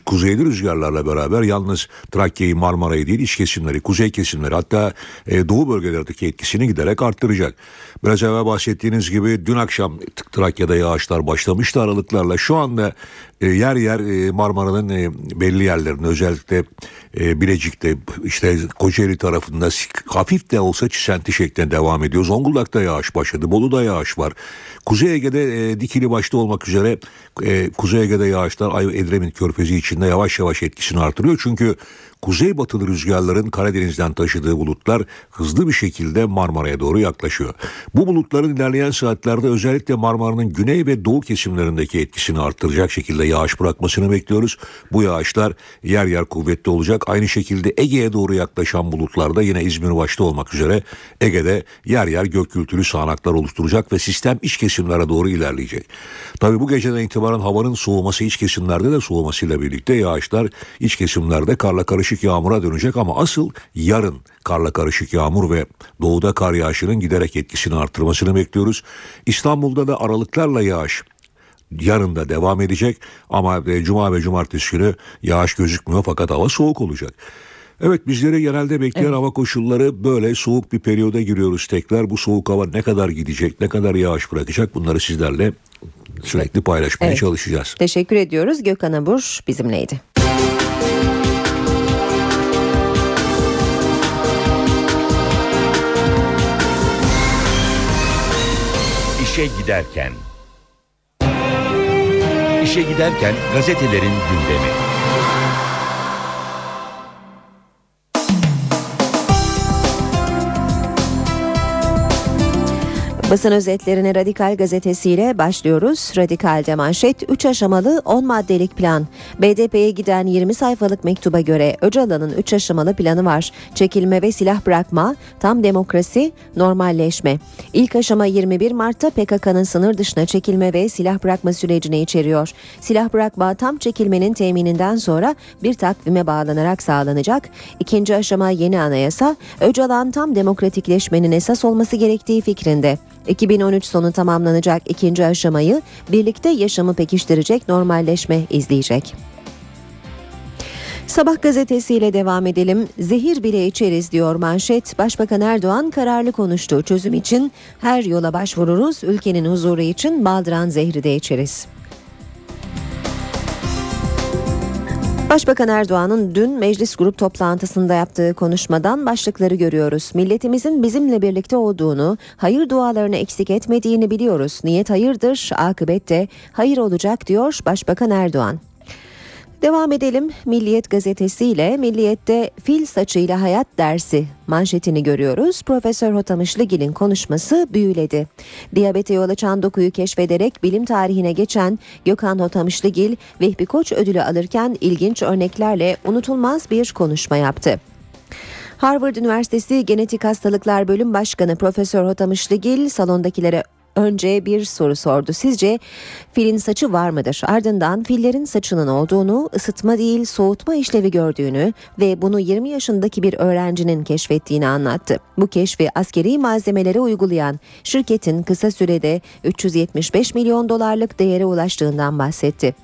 Speaker 17: kuzeyli rüzgarlarla beraber yalnız Trakya'yı Marmara'yı değil iç kesimleri, kuzey kesimleri hatta e, doğu bölgelerdeki etkisini giderek arttıracak. Biraz evvel bahsettiğiniz gibi dün akşam Trakya'da yağışlar başlamıştı aralıklarla. Şu anda e, yer yer e, Marmara'nın e, belli yerlerinde özellikle e, Bilecik'te işte Kocaeli tarafında hafif de olsa çisenti şeklinde devam ediyor. Zonguldak'ta yağış başladı. Bolu'da yağış var. Kuzey Ege'de e, dikili başta olmak üzere Kuzey Ege'de yağışlar Ay Edremit Körfezi içinde yavaş yavaş etkisini artırıyor. Çünkü kuzeybatılı rüzgarların Karadeniz'den taşıdığı bulutlar hızlı bir şekilde Marmara'ya doğru yaklaşıyor. Bu bulutların ilerleyen saatlerde özellikle Marmara'nın güney ve doğu kesimlerindeki etkisini arttıracak şekilde yağış bırakmasını bekliyoruz. Bu yağışlar yer yer kuvvetli olacak. Aynı şekilde Ege'ye doğru yaklaşan bulutlarda yine İzmir başta olmak üzere Ege'de yer yer gök gürültülü sağanaklar oluşturacak ve sistem iç kesimlere doğru ilerleyecek. Tabi bu geceden itibaren havanın soğuması iç kesimlerde de soğumasıyla birlikte yağışlar iç kesimlerde karla karışık yağmura dönecek ama asıl yarın karla karışık yağmur ve doğuda kar yağışının giderek etkisini artırmasını bekliyoruz. İstanbul'da da aralıklarla yağış yarın da devam edecek ama e, cuma ve cumartesi günü yağış gözükmüyor fakat hava soğuk olacak. Evet bizleri genelde bekleyen evet. hava koşulları böyle soğuk bir periyoda giriyoruz tekrar. Bu soğuk hava ne kadar gidecek, ne kadar yağış bırakacak bunları sizlerle sürekli paylaşmaya evet. çalışacağız.
Speaker 1: Teşekkür ediyoruz. Gökhan Abur bizimleydi.
Speaker 2: İşe giderken İşe giderken gazetelerin gündemi.
Speaker 1: Basın özetlerine Radikal gazetesiyle başlıyoruz. Radikal'de manşet 3 aşamalı 10 maddelik plan. BDP'ye giden 20 sayfalık mektuba göre Öcalan'ın 3 aşamalı planı var. Çekilme ve silah bırakma, tam demokrasi, normalleşme. İlk aşama 21 Mart'ta PKK'nın sınır dışına çekilme ve silah bırakma sürecini içeriyor. Silah bırakma tam çekilmenin temininden sonra bir takvime bağlanarak sağlanacak. İkinci aşama yeni anayasa, Öcalan tam demokratikleşmenin esas olması gerektiği fikrinde. 2013 sonu tamamlanacak ikinci aşamayı birlikte yaşamı pekiştirecek normalleşme izleyecek. Sabah gazetesiyle devam edelim. Zehir bile içeriz diyor manşet. Başbakan Erdoğan kararlı konuştu. Çözüm için her yola başvururuz. Ülkenin huzuru için baldıran zehri de içeriz. Başbakan Erdoğan'ın dün meclis grup toplantısında yaptığı konuşmadan başlıkları görüyoruz. Milletimizin bizimle birlikte olduğunu, hayır dualarını eksik etmediğini biliyoruz. Niyet hayırdır, akıbet de hayır olacak diyor Başbakan Erdoğan. Devam edelim Milliyet gazetesiyle Milliyet'te fil saçıyla hayat dersi manşetini görüyoruz. Profesör Hotamışlıgil'in konuşması büyüledi. Diyabete yol açan dokuyu keşfederek bilim tarihine geçen Gökhan Hotamışlıgil Vehbi Koç ödülü alırken ilginç örneklerle unutulmaz bir konuşma yaptı. Harvard Üniversitesi Genetik Hastalıklar Bölüm Başkanı Profesör Hotamışlıgil salondakilere önce bir soru sordu. Sizce filin saçı var mıdır? Ardından fillerin saçının olduğunu, ısıtma değil soğutma işlevi gördüğünü ve bunu 20 yaşındaki bir öğrencinin keşfettiğini anlattı. Bu keşfi askeri malzemelere uygulayan şirketin kısa sürede 375 milyon dolarlık değere ulaştığından bahsetti.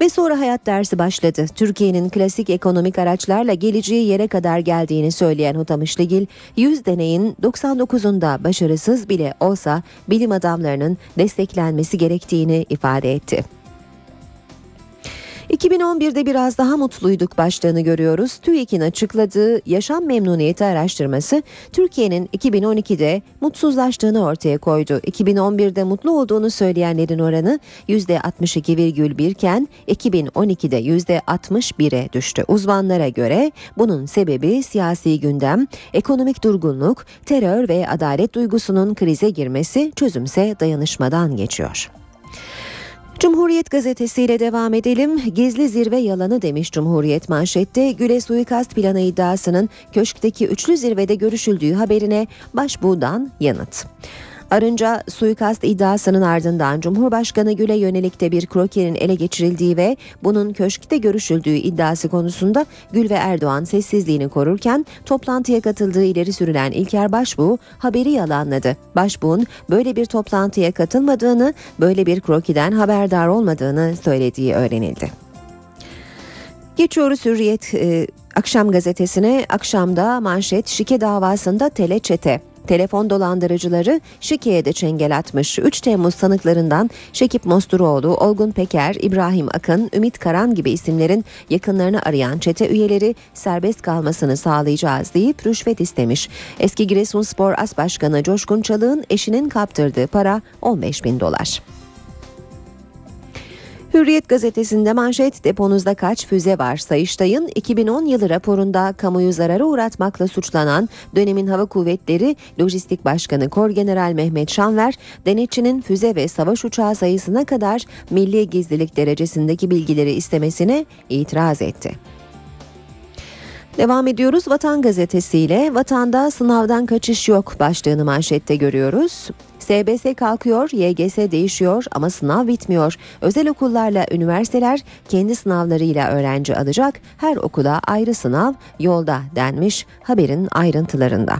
Speaker 1: Ve sonra hayat dersi başladı. Türkiye'nin klasik ekonomik araçlarla geleceği yere kadar geldiğini söyleyen Hutamışlıgil, 100 deneyin 99'unda başarısız bile olsa bilim adamları programlarının desteklenmesi gerektiğini ifade etti. 2011'de biraz daha mutluyduk başlığını görüyoruz. TÜİK'in açıkladığı yaşam memnuniyeti araştırması Türkiye'nin 2012'de mutsuzlaştığını ortaya koydu. 2011'de mutlu olduğunu söyleyenlerin oranı %62,1 iken 2012'de %61'e düştü. Uzmanlara göre bunun sebebi siyasi gündem, ekonomik durgunluk, terör ve adalet duygusunun krize girmesi çözümse dayanışmadan geçiyor. Cumhuriyet gazetesiyle devam edelim. Gizli zirve yalanı demiş Cumhuriyet manşette. Güle suikast planı iddiasının köşkteki üçlü zirvede görüşüldüğü haberine başbuğdan yanıt. Arınca suikast iddiasının ardından Cumhurbaşkanı Gül'e yönelik de bir krokerin ele geçirildiği ve bunun köşkte görüşüldüğü iddiası konusunda Gül ve Erdoğan sessizliğini korurken toplantıya katıldığı ileri sürülen İlker Başbuğ haberi yalanladı. Başbuğ'un böyle bir toplantıya katılmadığını, böyle bir krokiden haberdar olmadığını söylediği öğrenildi. Geçiyoruz Hürriyet e, akşam gazetesine. Akşamda manşet şike davasında teleçete. Telefon dolandırıcıları şikeye de çengel atmış. 3 Temmuz sanıklarından Şekip Mosturoğlu, Olgun Peker, İbrahim Akın, Ümit Karan gibi isimlerin yakınlarını arayan çete üyeleri serbest kalmasını sağlayacağız deyip rüşvet istemiş. Eski Giresunspor As Başkanı Coşkun Çalık'ın eşinin kaptırdığı para 15 bin dolar. Hürriyet gazetesinde manşet deponuzda kaç füze var Sayıştay'ın 2010 yılı raporunda kamuyu zarara uğratmakla suçlanan dönemin hava kuvvetleri lojistik başkanı Korgeneral Mehmet Şanver denetçinin füze ve savaş uçağı sayısına kadar milli gizlilik derecesindeki bilgileri istemesine itiraz etti. Devam ediyoruz Vatan gazetesiyle vatanda sınavdan kaçış yok başlığını manşette görüyoruz. SBS kalkıyor, YGS değişiyor ama sınav bitmiyor. Özel okullarla üniversiteler kendi sınavlarıyla öğrenci alacak. Her okula ayrı sınav yolda denmiş haberin ayrıntılarında.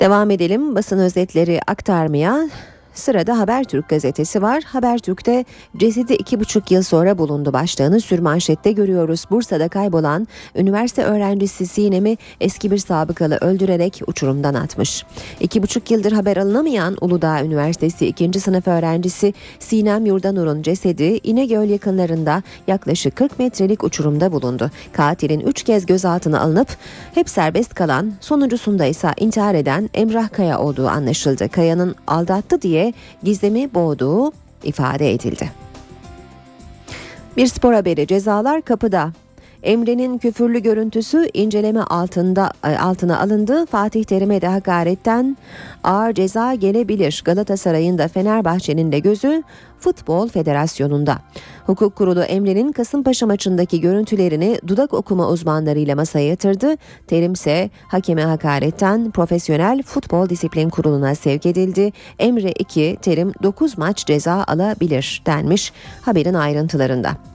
Speaker 1: Devam edelim basın özetleri aktarmaya. Sırada Habertürk gazetesi var. Habertürk'te cesedi iki buçuk yıl sonra bulundu başlığını sürmanşette görüyoruz. Bursa'da kaybolan üniversite öğrencisi Sinem'i eski bir sabıkalı öldürerek uçurumdan atmış. İki buçuk yıldır haber alınamayan Uludağ Üniversitesi ikinci sınıf öğrencisi Sinem Yurdanur'un cesedi İnegöl yakınlarında yaklaşık 40 metrelik uçurumda bulundu. Katilin üç kez gözaltına alınıp hep serbest kalan sonuncusunda ise intihar eden Emrah Kaya olduğu anlaşıldı. Kaya'nın aldattı diye gizemi boğduğu ifade edildi. Bir spor haberi cezalar kapıda. Emre'nin küfürlü görüntüsü inceleme altında e, altına alındı. Fatih Terim'e de hakaretten ağır ceza gelebilir. Galatasaray'ın da Fenerbahçe'nin de gözü Futbol Federasyonu'nda. Hukuk Kurulu Emre'nin Kasımpaşa maçındaki görüntülerini dudak okuma uzmanlarıyla masaya yatırdı. Terim ise hakeme hakaretten Profesyonel Futbol Disiplin Kurulu'na sevk edildi. Emre 2, Terim 9 maç ceza alabilir denmiş haberin ayrıntılarında.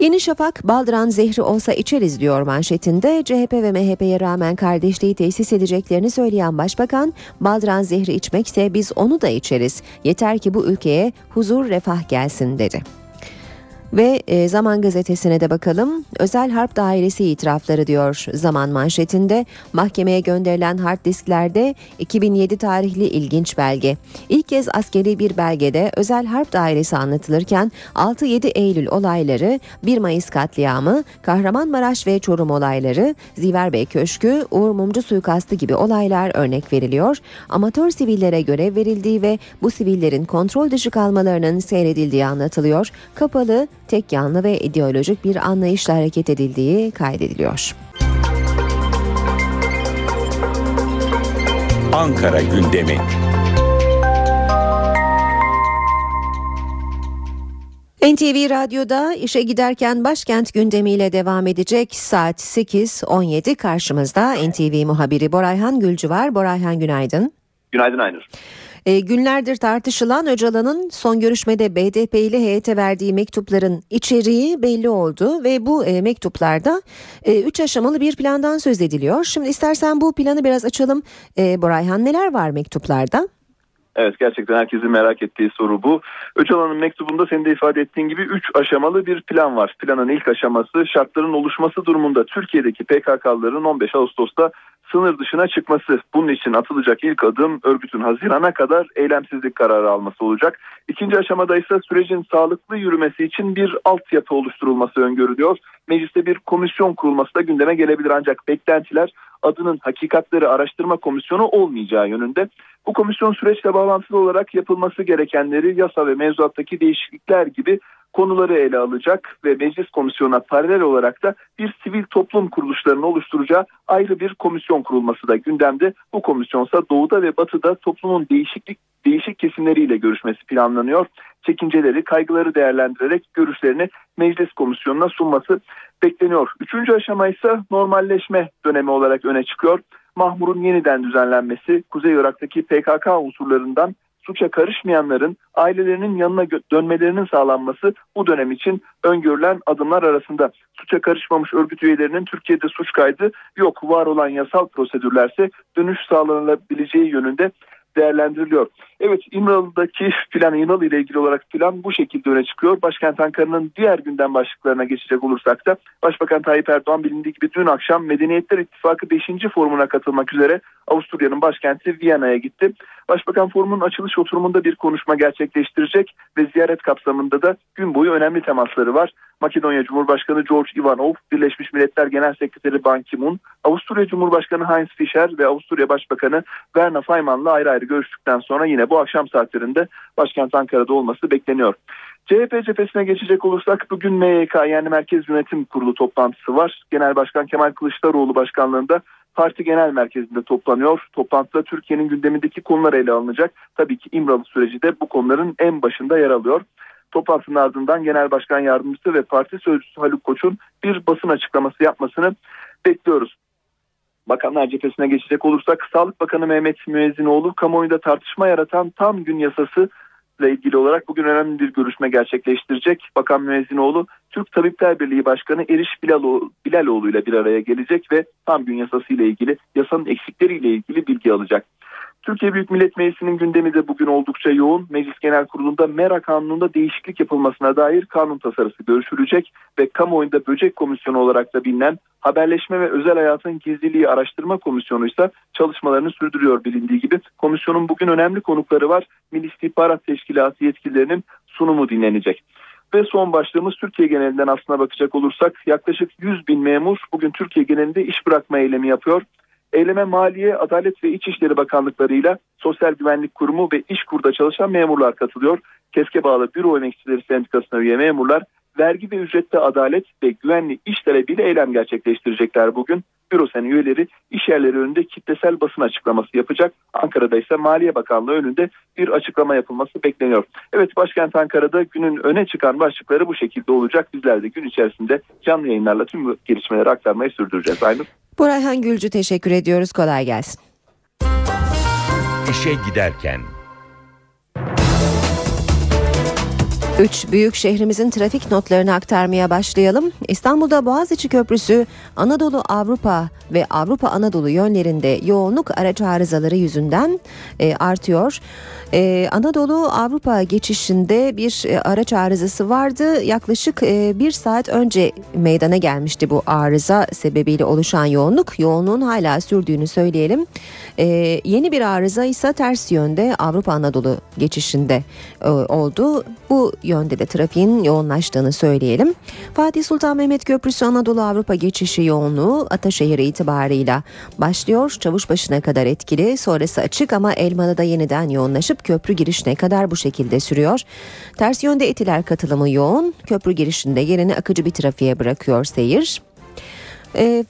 Speaker 1: Yeni Şafak baldıran zehri olsa içeriz diyor manşetinde. CHP ve MHP'ye rağmen kardeşliği tesis edeceklerini söyleyen başbakan, baldıran zehri içmekse biz onu da içeriz. Yeter ki bu ülkeye huzur refah gelsin dedi. Ve e, Zaman gazetesine de bakalım. Özel Harp Dairesi itirafları diyor Zaman manşetinde. Mahkemeye gönderilen hard disklerde 2007 tarihli ilginç belge. İlk kez askeri bir belgede Özel Harp Dairesi anlatılırken 6-7 Eylül olayları, 1 Mayıs katliamı, Kahramanmaraş ve Çorum olayları, Ziverbey Köşkü, Uğur Mumcu suikastı gibi olaylar örnek veriliyor. Amatör sivillere görev verildiği ve bu sivillerin kontrol dışı kalmalarının seyredildiği anlatılıyor. Kapalı, tek yanlı ve ideolojik bir anlayışla hareket edildiği kaydediliyor.
Speaker 2: Ankara gündemi.
Speaker 1: NTV Radyo'da işe giderken başkent gündemiyle devam edecek saat 8.17 karşımızda NTV muhabiri Borayhan Gülcü var. Borayhan günaydın.
Speaker 20: Günaydın Aynur.
Speaker 1: E, günlerdir tartışılan Öcalan'ın son görüşmede BDP ile heyete verdiği mektupların içeriği belli oldu ve bu e, mektuplarda e, üç aşamalı bir plandan söz ediliyor. Şimdi istersen bu planı biraz açalım. E, Borayhan neler var mektuplarda?
Speaker 20: Evet gerçekten herkesin merak ettiği soru bu. Öcalan'ın mektubunda senin de ifade ettiğin gibi 3 aşamalı bir plan var. Planın ilk aşaması şartların oluşması durumunda Türkiye'deki PKK'lıların 15 Ağustos'ta sınır dışına çıkması. Bunun için atılacak ilk adım örgütün Haziran'a kadar eylemsizlik kararı alması olacak. İkinci aşamada ise sürecin sağlıklı yürümesi için bir altyapı oluşturulması öngörülüyor. Mecliste bir komisyon kurulması da gündeme gelebilir ancak beklentiler adının hakikatleri araştırma komisyonu olmayacağı yönünde. Bu komisyon süreçle bağlantılı olarak yapılması gerekenleri yasa ve mevzuattaki değişiklikler gibi konuları ele alacak ve meclis komisyonuna paralel olarak da bir sivil toplum kuruluşlarını oluşturacağı ayrı bir komisyon kurulması da gündemde. Bu komisyonsa doğuda ve batıda toplumun değişiklik değişik kesimleriyle görüşmesi planlanıyor. Çekinceleri, kaygıları değerlendirerek görüşlerini meclis komisyonuna sunması bekleniyor. Üçüncü aşama ise normalleşme dönemi olarak öne çıkıyor. Mahmur'un yeniden düzenlenmesi, Kuzey Irak'taki PKK unsurlarından suça karışmayanların ailelerinin yanına dönmelerinin sağlanması bu dönem için öngörülen adımlar arasında. Suça karışmamış örgüt üyelerinin Türkiye'de suç kaydı yok. Var olan yasal prosedürlerse dönüş sağlanabileceği yönünde değerlendiriliyor. Evet İmralı'daki plan İmralı ile ilgili olarak plan bu şekilde öne çıkıyor. Başkent Ankara'nın diğer gündem başlıklarına geçecek olursak da Başbakan Tayyip Erdoğan bilindiği gibi dün akşam Medeniyetler İttifakı 5. forumuna katılmak üzere Avusturya'nın başkenti Viyana'ya gitti. Başbakan forumun açılış oturumunda bir konuşma gerçekleştirecek ve ziyaret kapsamında da gün boyu önemli temasları var. Makedonya Cumhurbaşkanı George Ivanov, Birleşmiş Milletler Genel Sekreteri Ban Ki-moon, Avusturya Cumhurbaşkanı Heinz Fischer ve Avusturya Başbakanı Werner Feynman'la ayrı ayrı görüştükten sonra yine bu akşam saatlerinde başkent Ankara'da olması bekleniyor. CHP cephesine geçecek olursak bugün MYK yani Merkez Yönetim Kurulu toplantısı var. Genel Başkan Kemal Kılıçdaroğlu başkanlığında parti genel merkezinde toplanıyor. Toplantıda Türkiye'nin gündemindeki konular ele alınacak. Tabii ki İmralı süreci de bu konuların en başında yer alıyor. Toplantının ardından Genel Başkan Yardımcısı ve Parti Sözcüsü Haluk Koç'un bir basın açıklaması yapmasını bekliyoruz. Bakanlar cephesine geçecek olursak Sağlık Bakanı Mehmet Müezzinoğlu kamuoyunda tartışma yaratan tam gün yasası ile ilgili olarak bugün önemli bir görüşme gerçekleştirecek. Bakan Müezzinoğlu Türk Tabipler Birliği Başkanı Eriş Bilaloğlu, Bilaloğlu ile bir araya gelecek ve tam gün yasası ile ilgili yasanın eksikleriyle ilgili bilgi alacak. Türkiye Büyük Millet Meclisi'nin gündemi de bugün oldukça yoğun. Meclis Genel Kurulu'nda MERA kanununda değişiklik yapılmasına dair kanun tasarısı görüşülecek ve kamuoyunda böcek komisyonu olarak da bilinen Haberleşme ve Özel Hayatın Gizliliği Araştırma Komisyonu ise çalışmalarını sürdürüyor bilindiği gibi. Komisyonun bugün önemli konukları var. Milli İstihbarat Teşkilatı yetkililerinin sunumu dinlenecek. Ve son başlığımız Türkiye genelinden aslına bakacak olursak yaklaşık 100 bin memur bugün Türkiye genelinde iş bırakma eylemi yapıyor. Eyleme Maliye, Adalet ve İçişleri Bakanlıklarıyla Sosyal Güvenlik Kurumu ve İşkur'da çalışan memurlar katılıyor. Keske bağlı Büro Emekçileri Sendikası'na üye memurlar vergi ve ücrette adalet ve güvenli iş talebiyle eylem gerçekleştirecekler bugün. Büro sen üyeleri iş yerleri önünde kitlesel basın açıklaması yapacak. Ankara'da ise Maliye Bakanlığı önünde bir açıklama yapılması bekleniyor. Evet başkent Ankara'da günün öne çıkan başlıkları bu şekilde olacak. Bizler de gün içerisinde canlı yayınlarla tüm gelişmeleri aktarmayı sürdüreceğiz. Aynur.
Speaker 1: Burayhan Gülcü teşekkür ediyoruz. Kolay gelsin.
Speaker 2: İşe giderken
Speaker 1: Üç büyük şehrimizin trafik notlarını aktarmaya başlayalım. İstanbul'da Boğaziçi Köprüsü Anadolu Avrupa ve Avrupa Anadolu yönlerinde yoğunluk araç arızaları yüzünden e, artıyor. E, Anadolu Avrupa geçişinde bir e, araç arızası vardı. Yaklaşık e, bir saat önce meydana gelmişti bu arıza sebebiyle oluşan yoğunluk. Yoğunluğun hala sürdüğünü söyleyelim. E, yeni bir arıza ise ters yönde Avrupa Anadolu geçişinde e, oldu. Bu yönde de trafiğin yoğunlaştığını söyleyelim. Fatih Sultan Mehmet Köprüsü Anadolu Avrupa geçişi yoğunluğu Ataşehir itibarıyla başlıyor. Çavuşbaşı'na kadar etkili sonrası açık ama Elmalı'da yeniden yoğunlaşıp köprü girişine kadar bu şekilde sürüyor. Ters yönde etiler katılımı yoğun. Köprü girişinde yerini akıcı bir trafiğe bırakıyor seyir. E,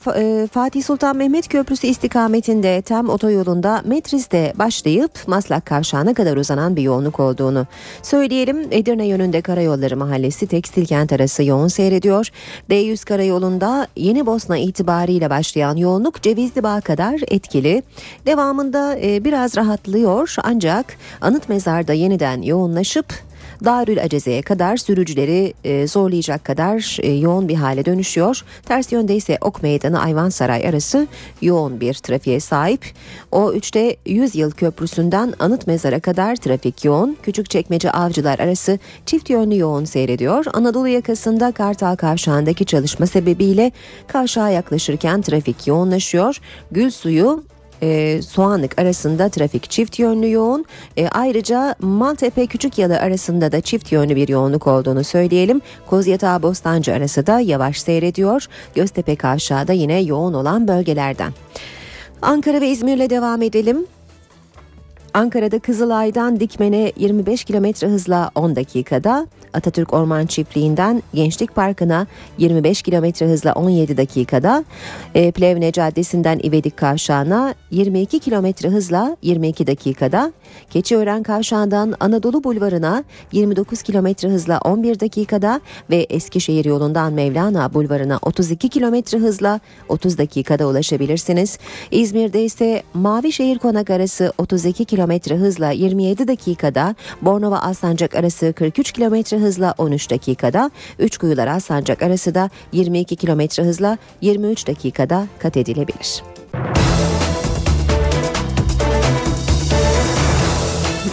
Speaker 1: Fatih Sultan Mehmet Köprüsü istikametinde tem otoyolunda Metris'te başlayıp Maslak Kavşağı'na kadar uzanan bir yoğunluk olduğunu söyleyelim. Edirne yönünde Karayolları Mahallesi Tekstil Kent arası yoğun seyrediyor. D100 Karayolu'nda Yeni Bosna itibariyle başlayan yoğunluk Cevizli Bağ kadar etkili. Devamında e, biraz rahatlıyor ancak Anıt Mezar'da yeniden yoğunlaşıp Darül Aceze'ye kadar sürücüleri e, zorlayacak kadar e, yoğun bir hale dönüşüyor. Ters yönde ise Ok Meydanı Ayvansaray arası yoğun bir trafiğe sahip. O 3'te 100 yıl köprüsünden Anıt Mezar'a kadar trafik yoğun. Küçükçekmece Avcılar arası çift yönlü yoğun seyrediyor. Anadolu yakasında Kartal Kavşağı'ndaki çalışma sebebiyle kavşağa yaklaşırken trafik yoğunlaşıyor. Gül suyu e, Soğanlık arasında trafik çift yönlü yoğun. E, ayrıca Maltepe Küçükyalı arasında da çift yönlü bir yoğunluk olduğunu söyleyelim. Kozyatağı Bostancı arası da yavaş seyrediyor. Göztepe Kavşağı yine yoğun olan bölgelerden. Ankara ve İzmir'le devam edelim. Ankara'da Kızılay'dan Dikmen'e 25 km hızla 10 dakikada, Atatürk Orman Çiftliği'nden Gençlik Parkı'na 25 km hızla 17 dakikada, e, Plevne Caddesi'nden İvedik Kavşağı'na 22 km hızla 22 dakikada, Keçiören Kavşağı'ndan Anadolu Bulvarı'na 29 km hızla 11 dakikada ve Eskişehir yolundan Mevlana Bulvarı'na 32 km hızla 30 dakikada ulaşabilirsiniz. İzmir'de ise Mavişehir Konak arası 32 km hızla 27 dakikada, Bornova Alsancak arası 43 km hızla 13 dakikada, Üçkuyular Alsancak arası da 22 km hızla 23 dakikada kat edilebilir.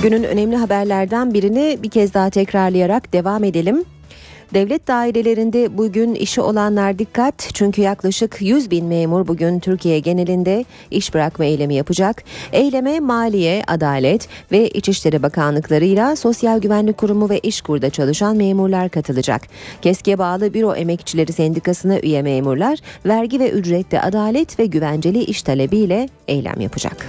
Speaker 1: Günün önemli haberlerden birini bir kez daha tekrarlayarak devam edelim. Devlet dairelerinde bugün işi olanlar dikkat çünkü yaklaşık 100 bin memur bugün Türkiye genelinde iş bırakma eylemi yapacak. Eyleme Maliye, Adalet ve İçişleri Bakanlıklarıyla Sosyal Güvenlik Kurumu ve İşkur'da çalışan memurlar katılacak. KESK'e bağlı Büro Emekçileri Sendikası'na üye memurlar vergi ve ücrette adalet ve güvenceli iş talebiyle eylem yapacak.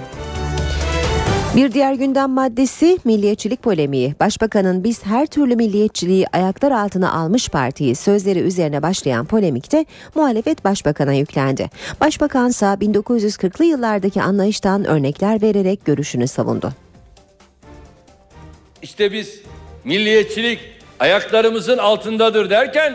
Speaker 1: Bir diğer gündem maddesi milliyetçilik polemiği. Başbakanın biz her türlü milliyetçiliği ayaklar altına almış partiyi sözleri üzerine başlayan polemikte muhalefet başbakana yüklendi. Başbakansa 1940'lı yıllardaki anlayıştan örnekler vererek görüşünü savundu.
Speaker 3: İşte biz milliyetçilik ayaklarımızın altındadır derken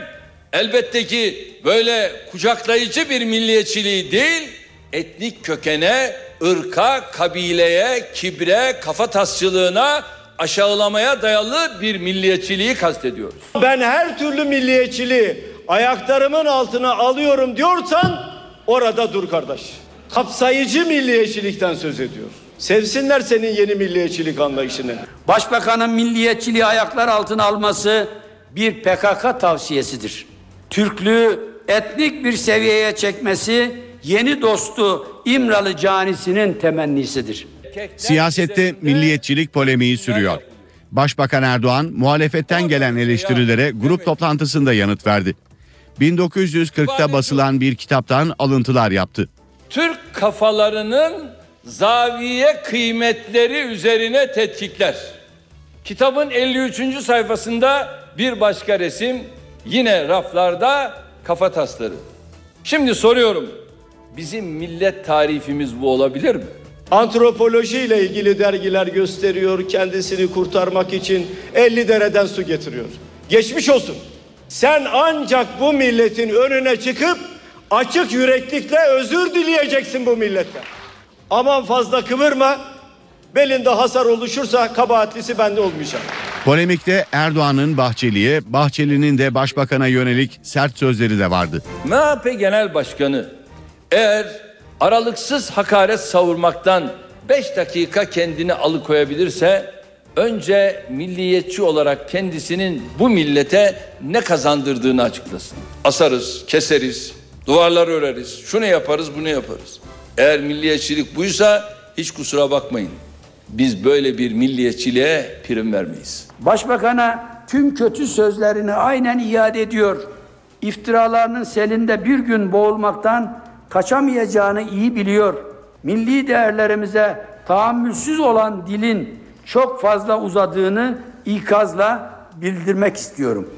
Speaker 3: elbette ki böyle kucaklayıcı bir milliyetçiliği değil, etnik kökene, ırka, kabileye, kibre, kafa tasçılığına, aşağılamaya dayalı bir milliyetçiliği kastediyoruz.
Speaker 9: Ben her türlü milliyetçiliği ayaklarımın altına alıyorum diyorsan orada dur kardeş. Kapsayıcı milliyetçilikten söz ediyor. Sevsinler senin yeni milliyetçilik anlayışını.
Speaker 8: Başbakanın milliyetçiliği ayaklar altına alması bir PKK tavsiyesidir. Türklüğü etnik bir seviyeye çekmesi yeni dostu İmralı canisinin temennisidir.
Speaker 6: Siyasette milliyetçilik polemiği sürüyor. Başbakan Erdoğan muhalefetten gelen eleştirilere grup toplantısında yanıt verdi. 1940'ta basılan bir kitaptan alıntılar yaptı.
Speaker 3: Türk kafalarının zaviye kıymetleri üzerine tetkikler. Kitabın 53. sayfasında bir başka resim yine raflarda kafa tasları. Şimdi soruyorum bizim millet tarifimiz bu olabilir mi?
Speaker 9: Antropoloji ile ilgili dergiler gösteriyor kendisini kurtarmak için 50 dereden su getiriyor. Geçmiş olsun. Sen ancak bu milletin önüne çıkıp açık yüreklikle özür dileyeceksin bu milletten. Aman fazla kıvırma. Belinde hasar oluşursa kabahatlisi bende olmayacak.
Speaker 6: Polemikte Erdoğan'ın Bahçeli'ye, Bahçeli'nin de başbakana yönelik sert sözleri de vardı.
Speaker 3: MHP Genel Başkanı eğer aralıksız hakaret savurmaktan 5 dakika kendini alıkoyabilirse önce milliyetçi olarak kendisinin bu millete ne kazandırdığını açıklasın. Asarız, keseriz, duvarlar öreriz, şunu yaparız, bunu yaparız. Eğer milliyetçilik buysa hiç kusura bakmayın. Biz böyle bir milliyetçiliğe prim vermeyiz.
Speaker 8: Başbakana tüm kötü sözlerini aynen iade ediyor. İftiralarının selinde bir gün boğulmaktan kaçamayacağını iyi biliyor. Milli değerlerimize tahammülsüz olan dilin çok fazla uzadığını ikazla bildirmek istiyorum.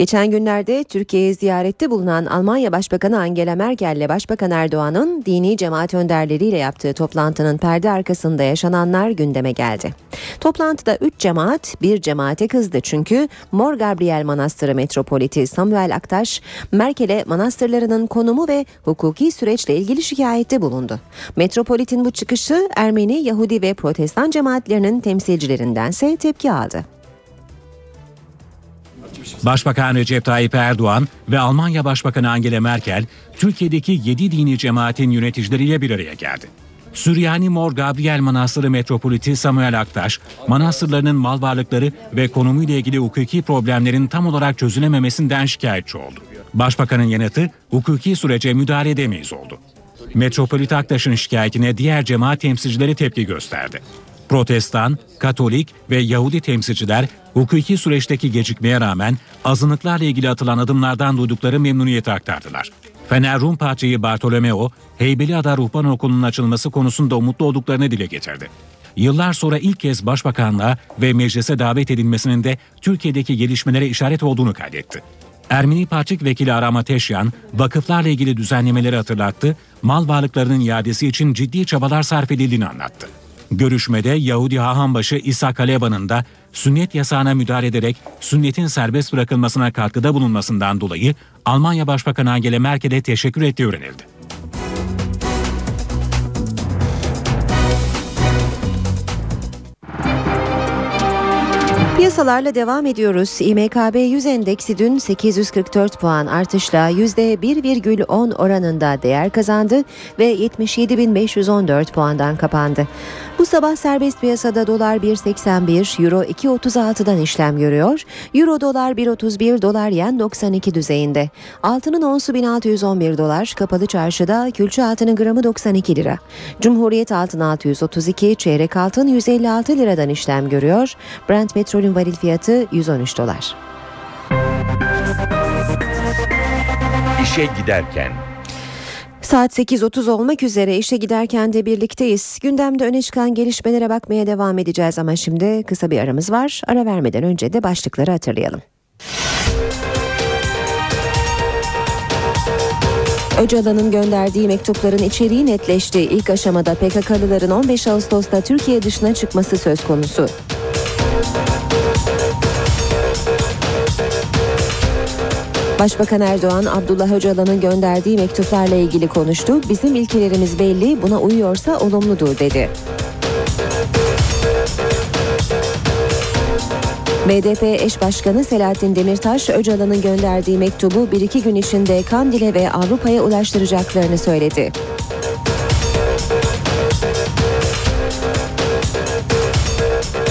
Speaker 1: Geçen günlerde Türkiye'ye ziyarette bulunan Almanya Başbakanı Angela Merkel ile Başbakan Erdoğan'ın dini cemaat önderleriyle yaptığı toplantının perde arkasında yaşananlar gündeme geldi. Toplantıda 3 cemaat bir cemaate kızdı çünkü Mor Gabriel Manastırı Metropoliti Samuel Aktaş, Merkel'e manastırlarının konumu ve hukuki süreçle ilgili şikayette bulundu. Metropolitin bu çıkışı Ermeni, Yahudi ve Protestan cemaatlerinin temsilcilerindense tepki aldı.
Speaker 14: Başbakan Recep Tayyip Erdoğan ve Almanya Başbakanı Angela Merkel Türkiye'deki 7 dini cemaatin yöneticileriyle bir araya geldi. Süryani Mor Gabriel Manastırı Metropoliti Samuel Aktaş, manastırlarının mal varlıkları ve konumuyla ilgili hukuki problemlerin tam olarak çözülememesinden şikayetçi oldu. Başbakanın yanıtı hukuki sürece müdahale edemeyiz oldu. Metropolit Aktaş'ın şikayetine diğer cemaat temsilcileri tepki gösterdi. Protestan, Katolik ve Yahudi temsilciler hukuki süreçteki gecikmeye rağmen azınlıklarla ilgili atılan adımlardan duydukları memnuniyeti aktardılar. Fener Rum Patriği Bartolomeo, Heybeliada Ruhban Okulu'nun açılması konusunda umutlu olduklarını dile getirdi. yıllar sonra ilk kez başbakanlığa ve meclise davet edilmesinin de Türkiye'deki gelişmelere işaret olduğunu kaydetti. Ermeni Parçık Vekili Aram Teşyan, vakıflarla ilgili düzenlemeleri hatırlattı, mal varlıklarının iadesi için ciddi çabalar sarf edildiğini anlattı. Görüşmede Yahudi hahambaşı İsa Kaleba'nın da sünnet yasağına müdahale ederek sünnetin serbest bırakılmasına katkıda bulunmasından dolayı Almanya Başbakanı Angela Merkel'e teşekkür ettiği öğrenildi.
Speaker 1: Piyasalarla devam ediyoruz. İMKB 100 endeksi dün 844 puan artışla %1,10 oranında değer kazandı ve 77.514 puandan kapandı. Bu sabah serbest piyasada dolar 1.81, euro 2.36'dan işlem görüyor. Euro dolar 1.31, dolar yen 92 düzeyinde. Altının onsu 1611 dolar, kapalı çarşıda külçe altının gramı 92 lira. Cumhuriyet altın 632, çeyrek altın 156 liradan işlem görüyor. Brent petrolün varil fiyatı 113 dolar.
Speaker 2: İşe giderken
Speaker 1: Saat 8.30 olmak üzere işe giderken de birlikteyiz. Gündemde öne çıkan gelişmelere bakmaya devam edeceğiz ama şimdi kısa bir aramız var. Ara vermeden önce de başlıkları hatırlayalım. Öcalan'ın gönderdiği mektupların içeriği netleşti. İlk aşamada PKK'lıların 15 Ağustos'ta Türkiye dışına çıkması söz konusu. Başbakan Erdoğan, Abdullah Öcalan'ın gönderdiği mektuplarla ilgili konuştu. Bizim ilkelerimiz belli, buna uyuyorsa olumludur dedi. BDP eş başkanı Selahattin Demirtaş, Öcalan'ın gönderdiği mektubu bir iki gün içinde Kandil'e ve Avrupa'ya ulaştıracaklarını söyledi.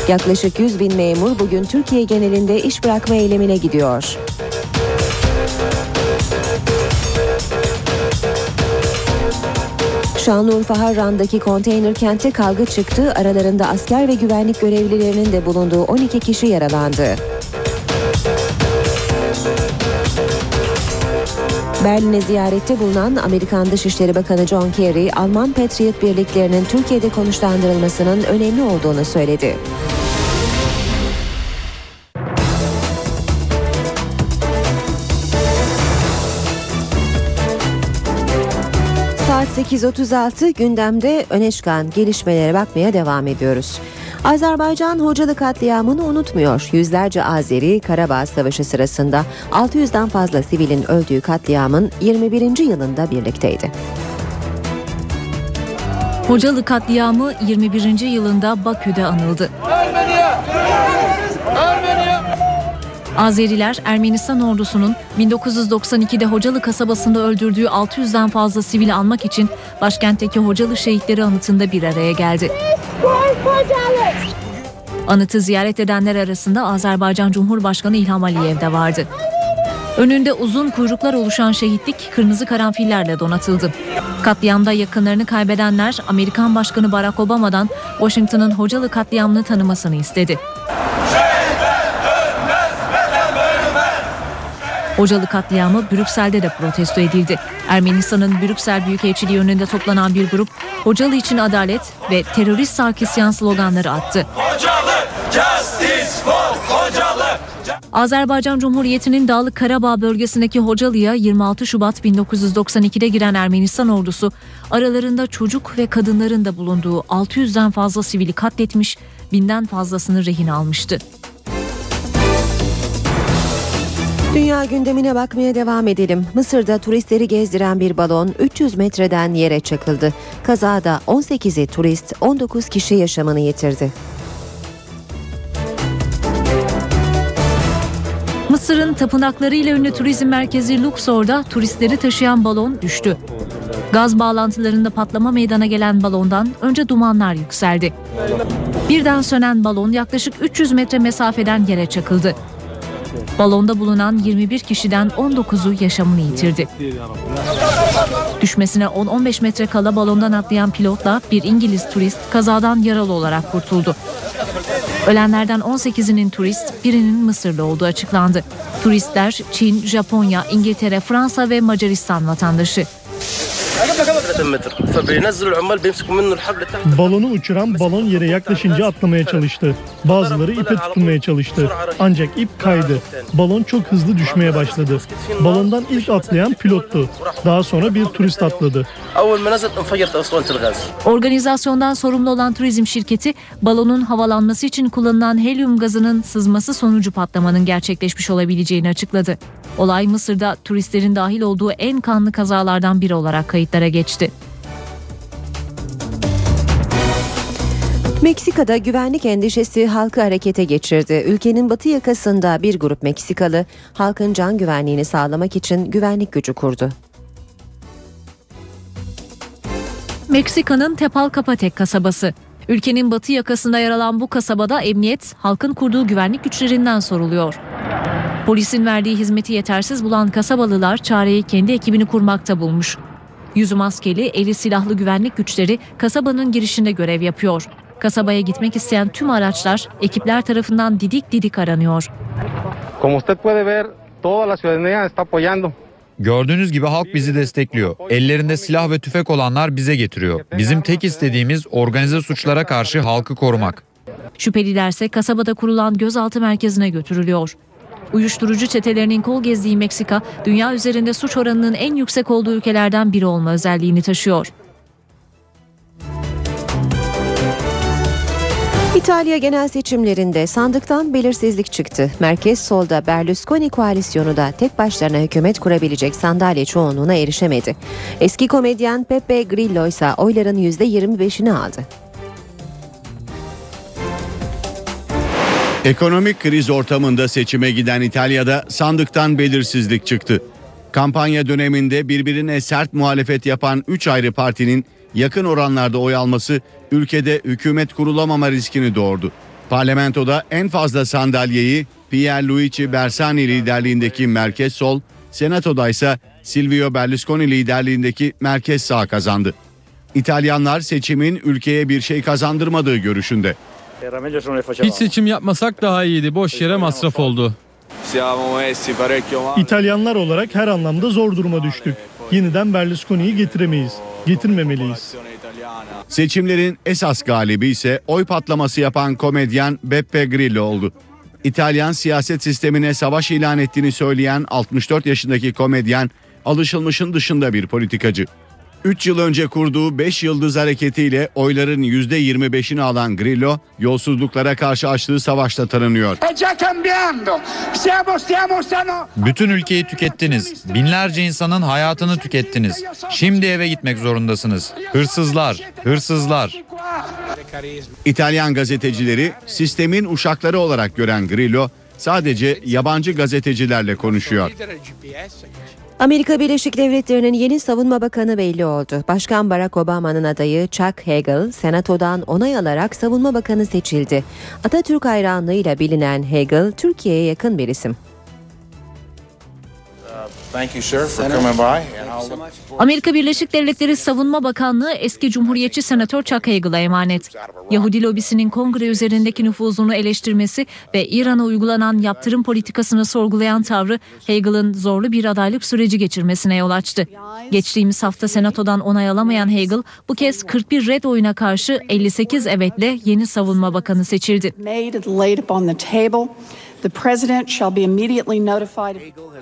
Speaker 1: Yaklaşık 100 bin memur bugün Türkiye genelinde iş bırakma eylemine gidiyor. Şanlıurfa Harran'daki konteyner kente kavga çıktı. Aralarında asker ve güvenlik görevlilerinin de bulunduğu 12 kişi yaralandı. Berlin'e ziyarette bulunan Amerikan Dışişleri Bakanı John Kerry, Alman Patriot birliklerinin Türkiye'de konuşlandırılmasının önemli olduğunu söyledi. 8.36 gündemde öne çıkan gelişmelere bakmaya devam ediyoruz. Azerbaycan Hocalı katliamını unutmuyor. Yüzlerce Azeri Karabağ Savaşı sırasında 600'den fazla sivilin öldüğü katliamın 21. yılında birlikteydi.
Speaker 5: Hocalı katliamı 21. yılında Bakü'de anıldı. Azeriler Ermenistan ordusunun 1992'de Hocalı kasabasında öldürdüğü 600'den fazla sivili almak için başkentteki Hocalı şehitleri anıtında bir araya geldi. Anıtı ziyaret edenler arasında Azerbaycan Cumhurbaşkanı İlham Aliyev de vardı. Önünde uzun kuyruklar oluşan şehitlik kırmızı karanfillerle donatıldı. Katliamda yakınlarını kaybedenler Amerikan Başkanı Barack Obama'dan Washington'ın Hocalı katliamını tanımasını istedi. Hocalı katliamı Brüksel'de de protesto edildi. Ermenistan'ın Brüksel Büyükelçiliği önünde toplanan bir grup Hocalı için adalet ve terörist Sarkisyan sloganları attı.
Speaker 21: Hocalı, justice for Hocalı.
Speaker 5: Azerbaycan Cumhuriyeti'nin Dağlık Karabağ bölgesindeki Hocalı'ya 26 Şubat 1992'de giren Ermenistan ordusu aralarında çocuk ve kadınların da bulunduğu 600'den fazla sivili katletmiş, binden fazlasını rehin almıştı.
Speaker 1: Dünya gündemine bakmaya devam edelim. Mısır'da turistleri gezdiren bir balon 300 metreden yere çakıldı. Kazada 18'i turist, 19 kişi yaşamını yitirdi.
Speaker 5: Mısır'ın tapınaklarıyla ünlü turizm merkezi Luxor'da turistleri taşıyan balon düştü. Gaz bağlantılarında patlama meydana gelen balondan önce dumanlar yükseldi. Birden sönen balon yaklaşık 300 metre mesafeden yere çakıldı. Balonda bulunan 21 kişiden 19'u yaşamını yitirdi. Düşmesine 10-15 metre kala balondan atlayan pilotla bir İngiliz turist kazadan yaralı olarak kurtuldu. Ölenlerden 18'inin turist, birinin Mısırlı olduğu açıklandı. Turistler Çin, Japonya, İngiltere, Fransa ve Macaristan vatandaşı.
Speaker 22: متر فبينزل العمال بيمسكوا منه الحبل تحت
Speaker 23: Balonu uçuran balon yere yaklaşınca atlamaya çalıştı. Bazıları ipe tutunmaya çalıştı. Ancak ip kaydı. Balon çok hızlı düşmeye başladı. Balondan ilk atlayan pilottu. Daha sonra bir turist atladı.
Speaker 22: اول ما نزل انفجرت اسطوانه الغاز
Speaker 5: Organizasyondan sorumlu olan turizm şirketi balonun havalanması için kullanılan helyum gazının sızması sonucu patlamanın gerçekleşmiş olabileceğini açıkladı. Olay Mısır'da turistlerin dahil olduğu en kanlı kazalardan biri olarak kayıtlara geçti.
Speaker 1: Meksika'da güvenlik endişesi halkı harekete geçirdi. Ülkenin batı yakasında bir grup Meksikalı halkın can güvenliğini sağlamak için güvenlik gücü kurdu.
Speaker 5: Meksika'nın Tepalcapatek kasabası. Ülkenin batı yakasında yer alan bu kasabada emniyet halkın kurduğu güvenlik güçlerinden soruluyor. Polisin verdiği hizmeti yetersiz bulan kasabalılar çareyi kendi ekibini kurmakta bulmuş. Yüzü maskeli, eli silahlı güvenlik güçleri kasabanın girişinde görev yapıyor. Kasabaya gitmek isteyen tüm araçlar ekipler tarafından didik didik aranıyor.
Speaker 24: Como usted puede ver, toda la ciudadanía está apoyando.
Speaker 25: Gördüğünüz gibi halk bizi destekliyor. Ellerinde silah ve tüfek olanlar bize getiriyor. Bizim tek istediğimiz organize suçlara karşı halkı korumak.
Speaker 5: Şüphelilerse kasabada kurulan gözaltı merkezine götürülüyor. Uyuşturucu çetelerinin kol gezdiği Meksika, dünya üzerinde suç oranının en yüksek olduğu ülkelerden biri olma özelliğini taşıyor.
Speaker 1: İtalya genel seçimlerinde sandıktan belirsizlik çıktı. Merkez solda Berlusconi koalisyonu da tek başlarına hükümet kurabilecek sandalye çoğunluğuna erişemedi. Eski komedyen Pepe Grillo ise oyların %25'ini aldı.
Speaker 6: Ekonomik kriz ortamında seçime giden İtalya'da sandıktan belirsizlik çıktı. Kampanya döneminde birbirine sert muhalefet yapan 3 ayrı partinin yakın oranlarda oy alması ülkede hükümet kurulamama riskini doğurdu. Parlamentoda en fazla sandalyeyi Pierluigi Bersani liderliğindeki Merkez Sol, Senato'da ise Silvio Berlusconi liderliğindeki Merkez Sağ kazandı. İtalyanlar seçimin ülkeye bir şey kazandırmadığı görüşünde.
Speaker 26: Hiç seçim yapmasak daha iyiydi. Boş yere masraf oldu.
Speaker 23: İtalyanlar olarak her anlamda zor duruma düştük. Yeniden Berlusconi'yi getiremeyiz. Getirmemeliyiz.
Speaker 6: Seçimlerin esas galibi ise oy patlaması yapan komedyen Beppe Grillo oldu. İtalyan siyaset sistemine savaş ilan ettiğini söyleyen 64 yaşındaki komedyen alışılmışın dışında bir politikacı. 3 yıl önce kurduğu 5 Yıldız Hareketi'yle oyların %25'ini alan Grillo, yolsuzluklara karşı açtığı savaşta tanınıyor.
Speaker 25: Bütün ülkeyi tükettiniz. Binlerce insanın hayatını tükettiniz. Şimdi eve gitmek zorundasınız. Hırsızlar, hırsızlar.
Speaker 6: İtalyan gazetecileri sistemin uşakları olarak gören Grillo sadece yabancı gazetecilerle konuşuyor.
Speaker 1: Amerika Birleşik Devletleri'nin yeni savunma bakanı belli oldu. Başkan Barack Obama'nın adayı Chuck Hagel, senatodan onay alarak savunma bakanı seçildi. Atatürk hayranlığıyla bilinen Hagel, Türkiye'ye yakın bir isim.
Speaker 5: Amerika Birleşik Devletleri Savunma Bakanlığı eski Cumhuriyetçi Senatör Chuck Hagel'a emanet. Yahudi lobisinin kongre üzerindeki nüfuzunu eleştirmesi ve İran'a uygulanan yaptırım politikasını sorgulayan tavrı Hagel'ın zorlu bir adaylık süreci geçirmesine yol açtı. Geçtiğimiz hafta Senato'dan onay alamayan Hagel bu kez 41 red oyuna karşı 58 evetle yeni savunma bakanı seçildi.
Speaker 27: Made and laid upon the table. The president shall be immediately notified.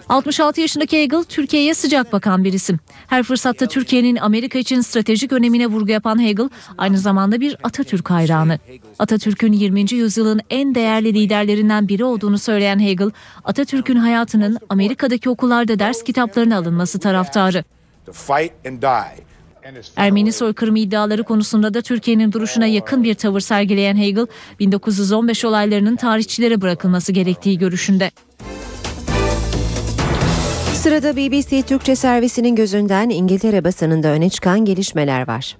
Speaker 5: 66 yaşındaki Hagel Türkiye'ye sıcak bakan bir isim. Her fırsatta Türkiye'nin Amerika için stratejik önemine vurgu yapan Hagel aynı zamanda bir Atatürk hayranı. Atatürk'ün 20. yüzyılın en değerli liderlerinden biri olduğunu söyleyen Hagel, Atatürk'ün hayatının Amerika'daki okullarda ders kitaplarına alınması taraftarı.
Speaker 28: To fight and die.
Speaker 5: Ermeni soykırımı iddiaları konusunda da Türkiye'nin duruşuna yakın bir tavır sergileyen Hagel, 1915 olaylarının tarihçilere bırakılması gerektiği görüşünde.
Speaker 1: Sırada BBC Türkçe servisinin gözünden İngiltere basınında öne çıkan gelişmeler var.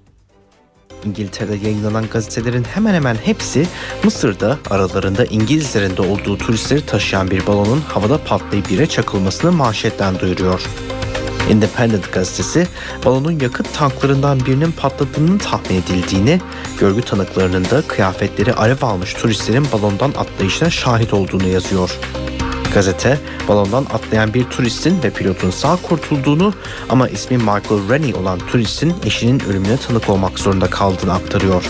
Speaker 29: İngiltere'de yayınlanan gazetelerin hemen hemen hepsi Mısır'da aralarında İngilizlerin de olduğu turistleri taşıyan bir balonun havada patlayıp yere çakılmasını manşetten duyuruyor. Independent gazetesi balonun yakıt tanklarından birinin patladığının tahmin edildiğini, görgü tanıklarının da kıyafetleri alev almış turistlerin balondan atlayışına şahit olduğunu yazıyor. Gazete balondan atlayan bir turistin ve pilotun sağ kurtulduğunu ama ismi Michael Rennie olan turistin eşinin ölümüne tanık olmak zorunda kaldığını aktarıyor.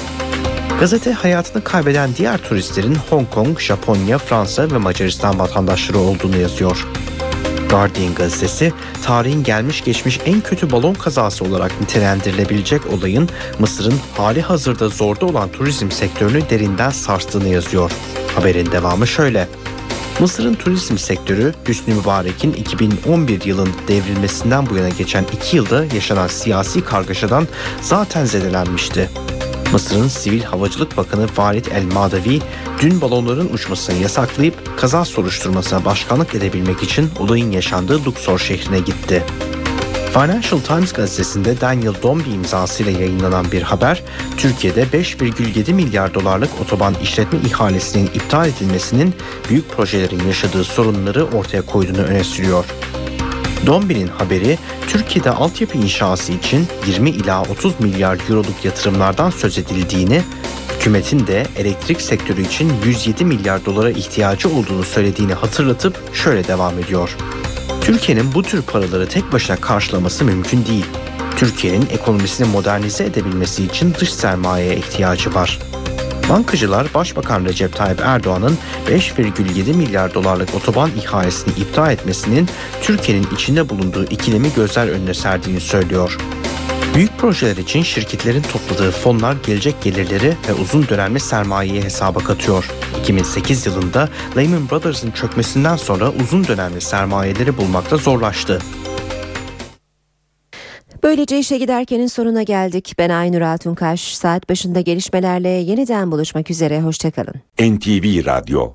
Speaker 29: Gazete hayatını kaybeden diğer turistlerin Hong Kong, Japonya, Fransa ve Macaristan vatandaşları olduğunu yazıyor. Guardian gazetesi tarihin gelmiş geçmiş en kötü balon kazası olarak nitelendirilebilecek olayın Mısır'ın hali hazırda zorda olan turizm sektörünü derinden sarstığını yazıyor. Haberin devamı şöyle. Mısır'ın turizm sektörü Hüsnü Mübarek'in 2011 yılın devrilmesinden bu yana geçen iki yılda yaşanan siyasi kargaşadan zaten zedelenmişti. Mısır'ın Sivil Havacılık Bakanı Valid El Madavi dün balonların uçmasını yasaklayıp kaza soruşturmasına başkanlık edebilmek için olayın yaşandığı Luxor şehrine gitti. Financial Times gazetesinde Daniel Dombey imzasıyla yayınlanan bir haber, Türkiye'de 5,7 milyar dolarlık otoban işletme ihalesinin iptal edilmesinin büyük projelerin yaşadığı sorunları ortaya koyduğunu öne sürüyor. Dombey'nin haberi Türkiye'de altyapı inşası için 20 ila 30 milyar euroluk yatırımlardan söz edildiğini, hükümetin de elektrik sektörü için 107 milyar dolara ihtiyacı olduğunu söylediğini hatırlatıp şöyle devam ediyor. Türkiye'nin bu tür paraları tek başına karşılaması mümkün değil. Türkiye'nin ekonomisini modernize edebilmesi için dış sermayeye ihtiyacı var. Bankacılar Başbakan Recep Tayyip Erdoğan'ın 5,7 milyar dolarlık otoban ihalesini iptal etmesinin Türkiye'nin içinde bulunduğu ikilemi gözler önüne serdiğini söylüyor. Büyük projeler için şirketlerin topladığı fonlar gelecek gelirleri ve uzun dönemli sermayeyi hesaba katıyor. 2008 yılında Lehman Brothers'ın çökmesinden sonra uzun dönemli sermayeleri bulmakta zorlaştı.
Speaker 1: Böylece işe giderkenin sonuna geldik. Ben Aynur Altunkaş. Saat başında gelişmelerle yeniden buluşmak üzere. Hoşçakalın.
Speaker 2: NTV Radyo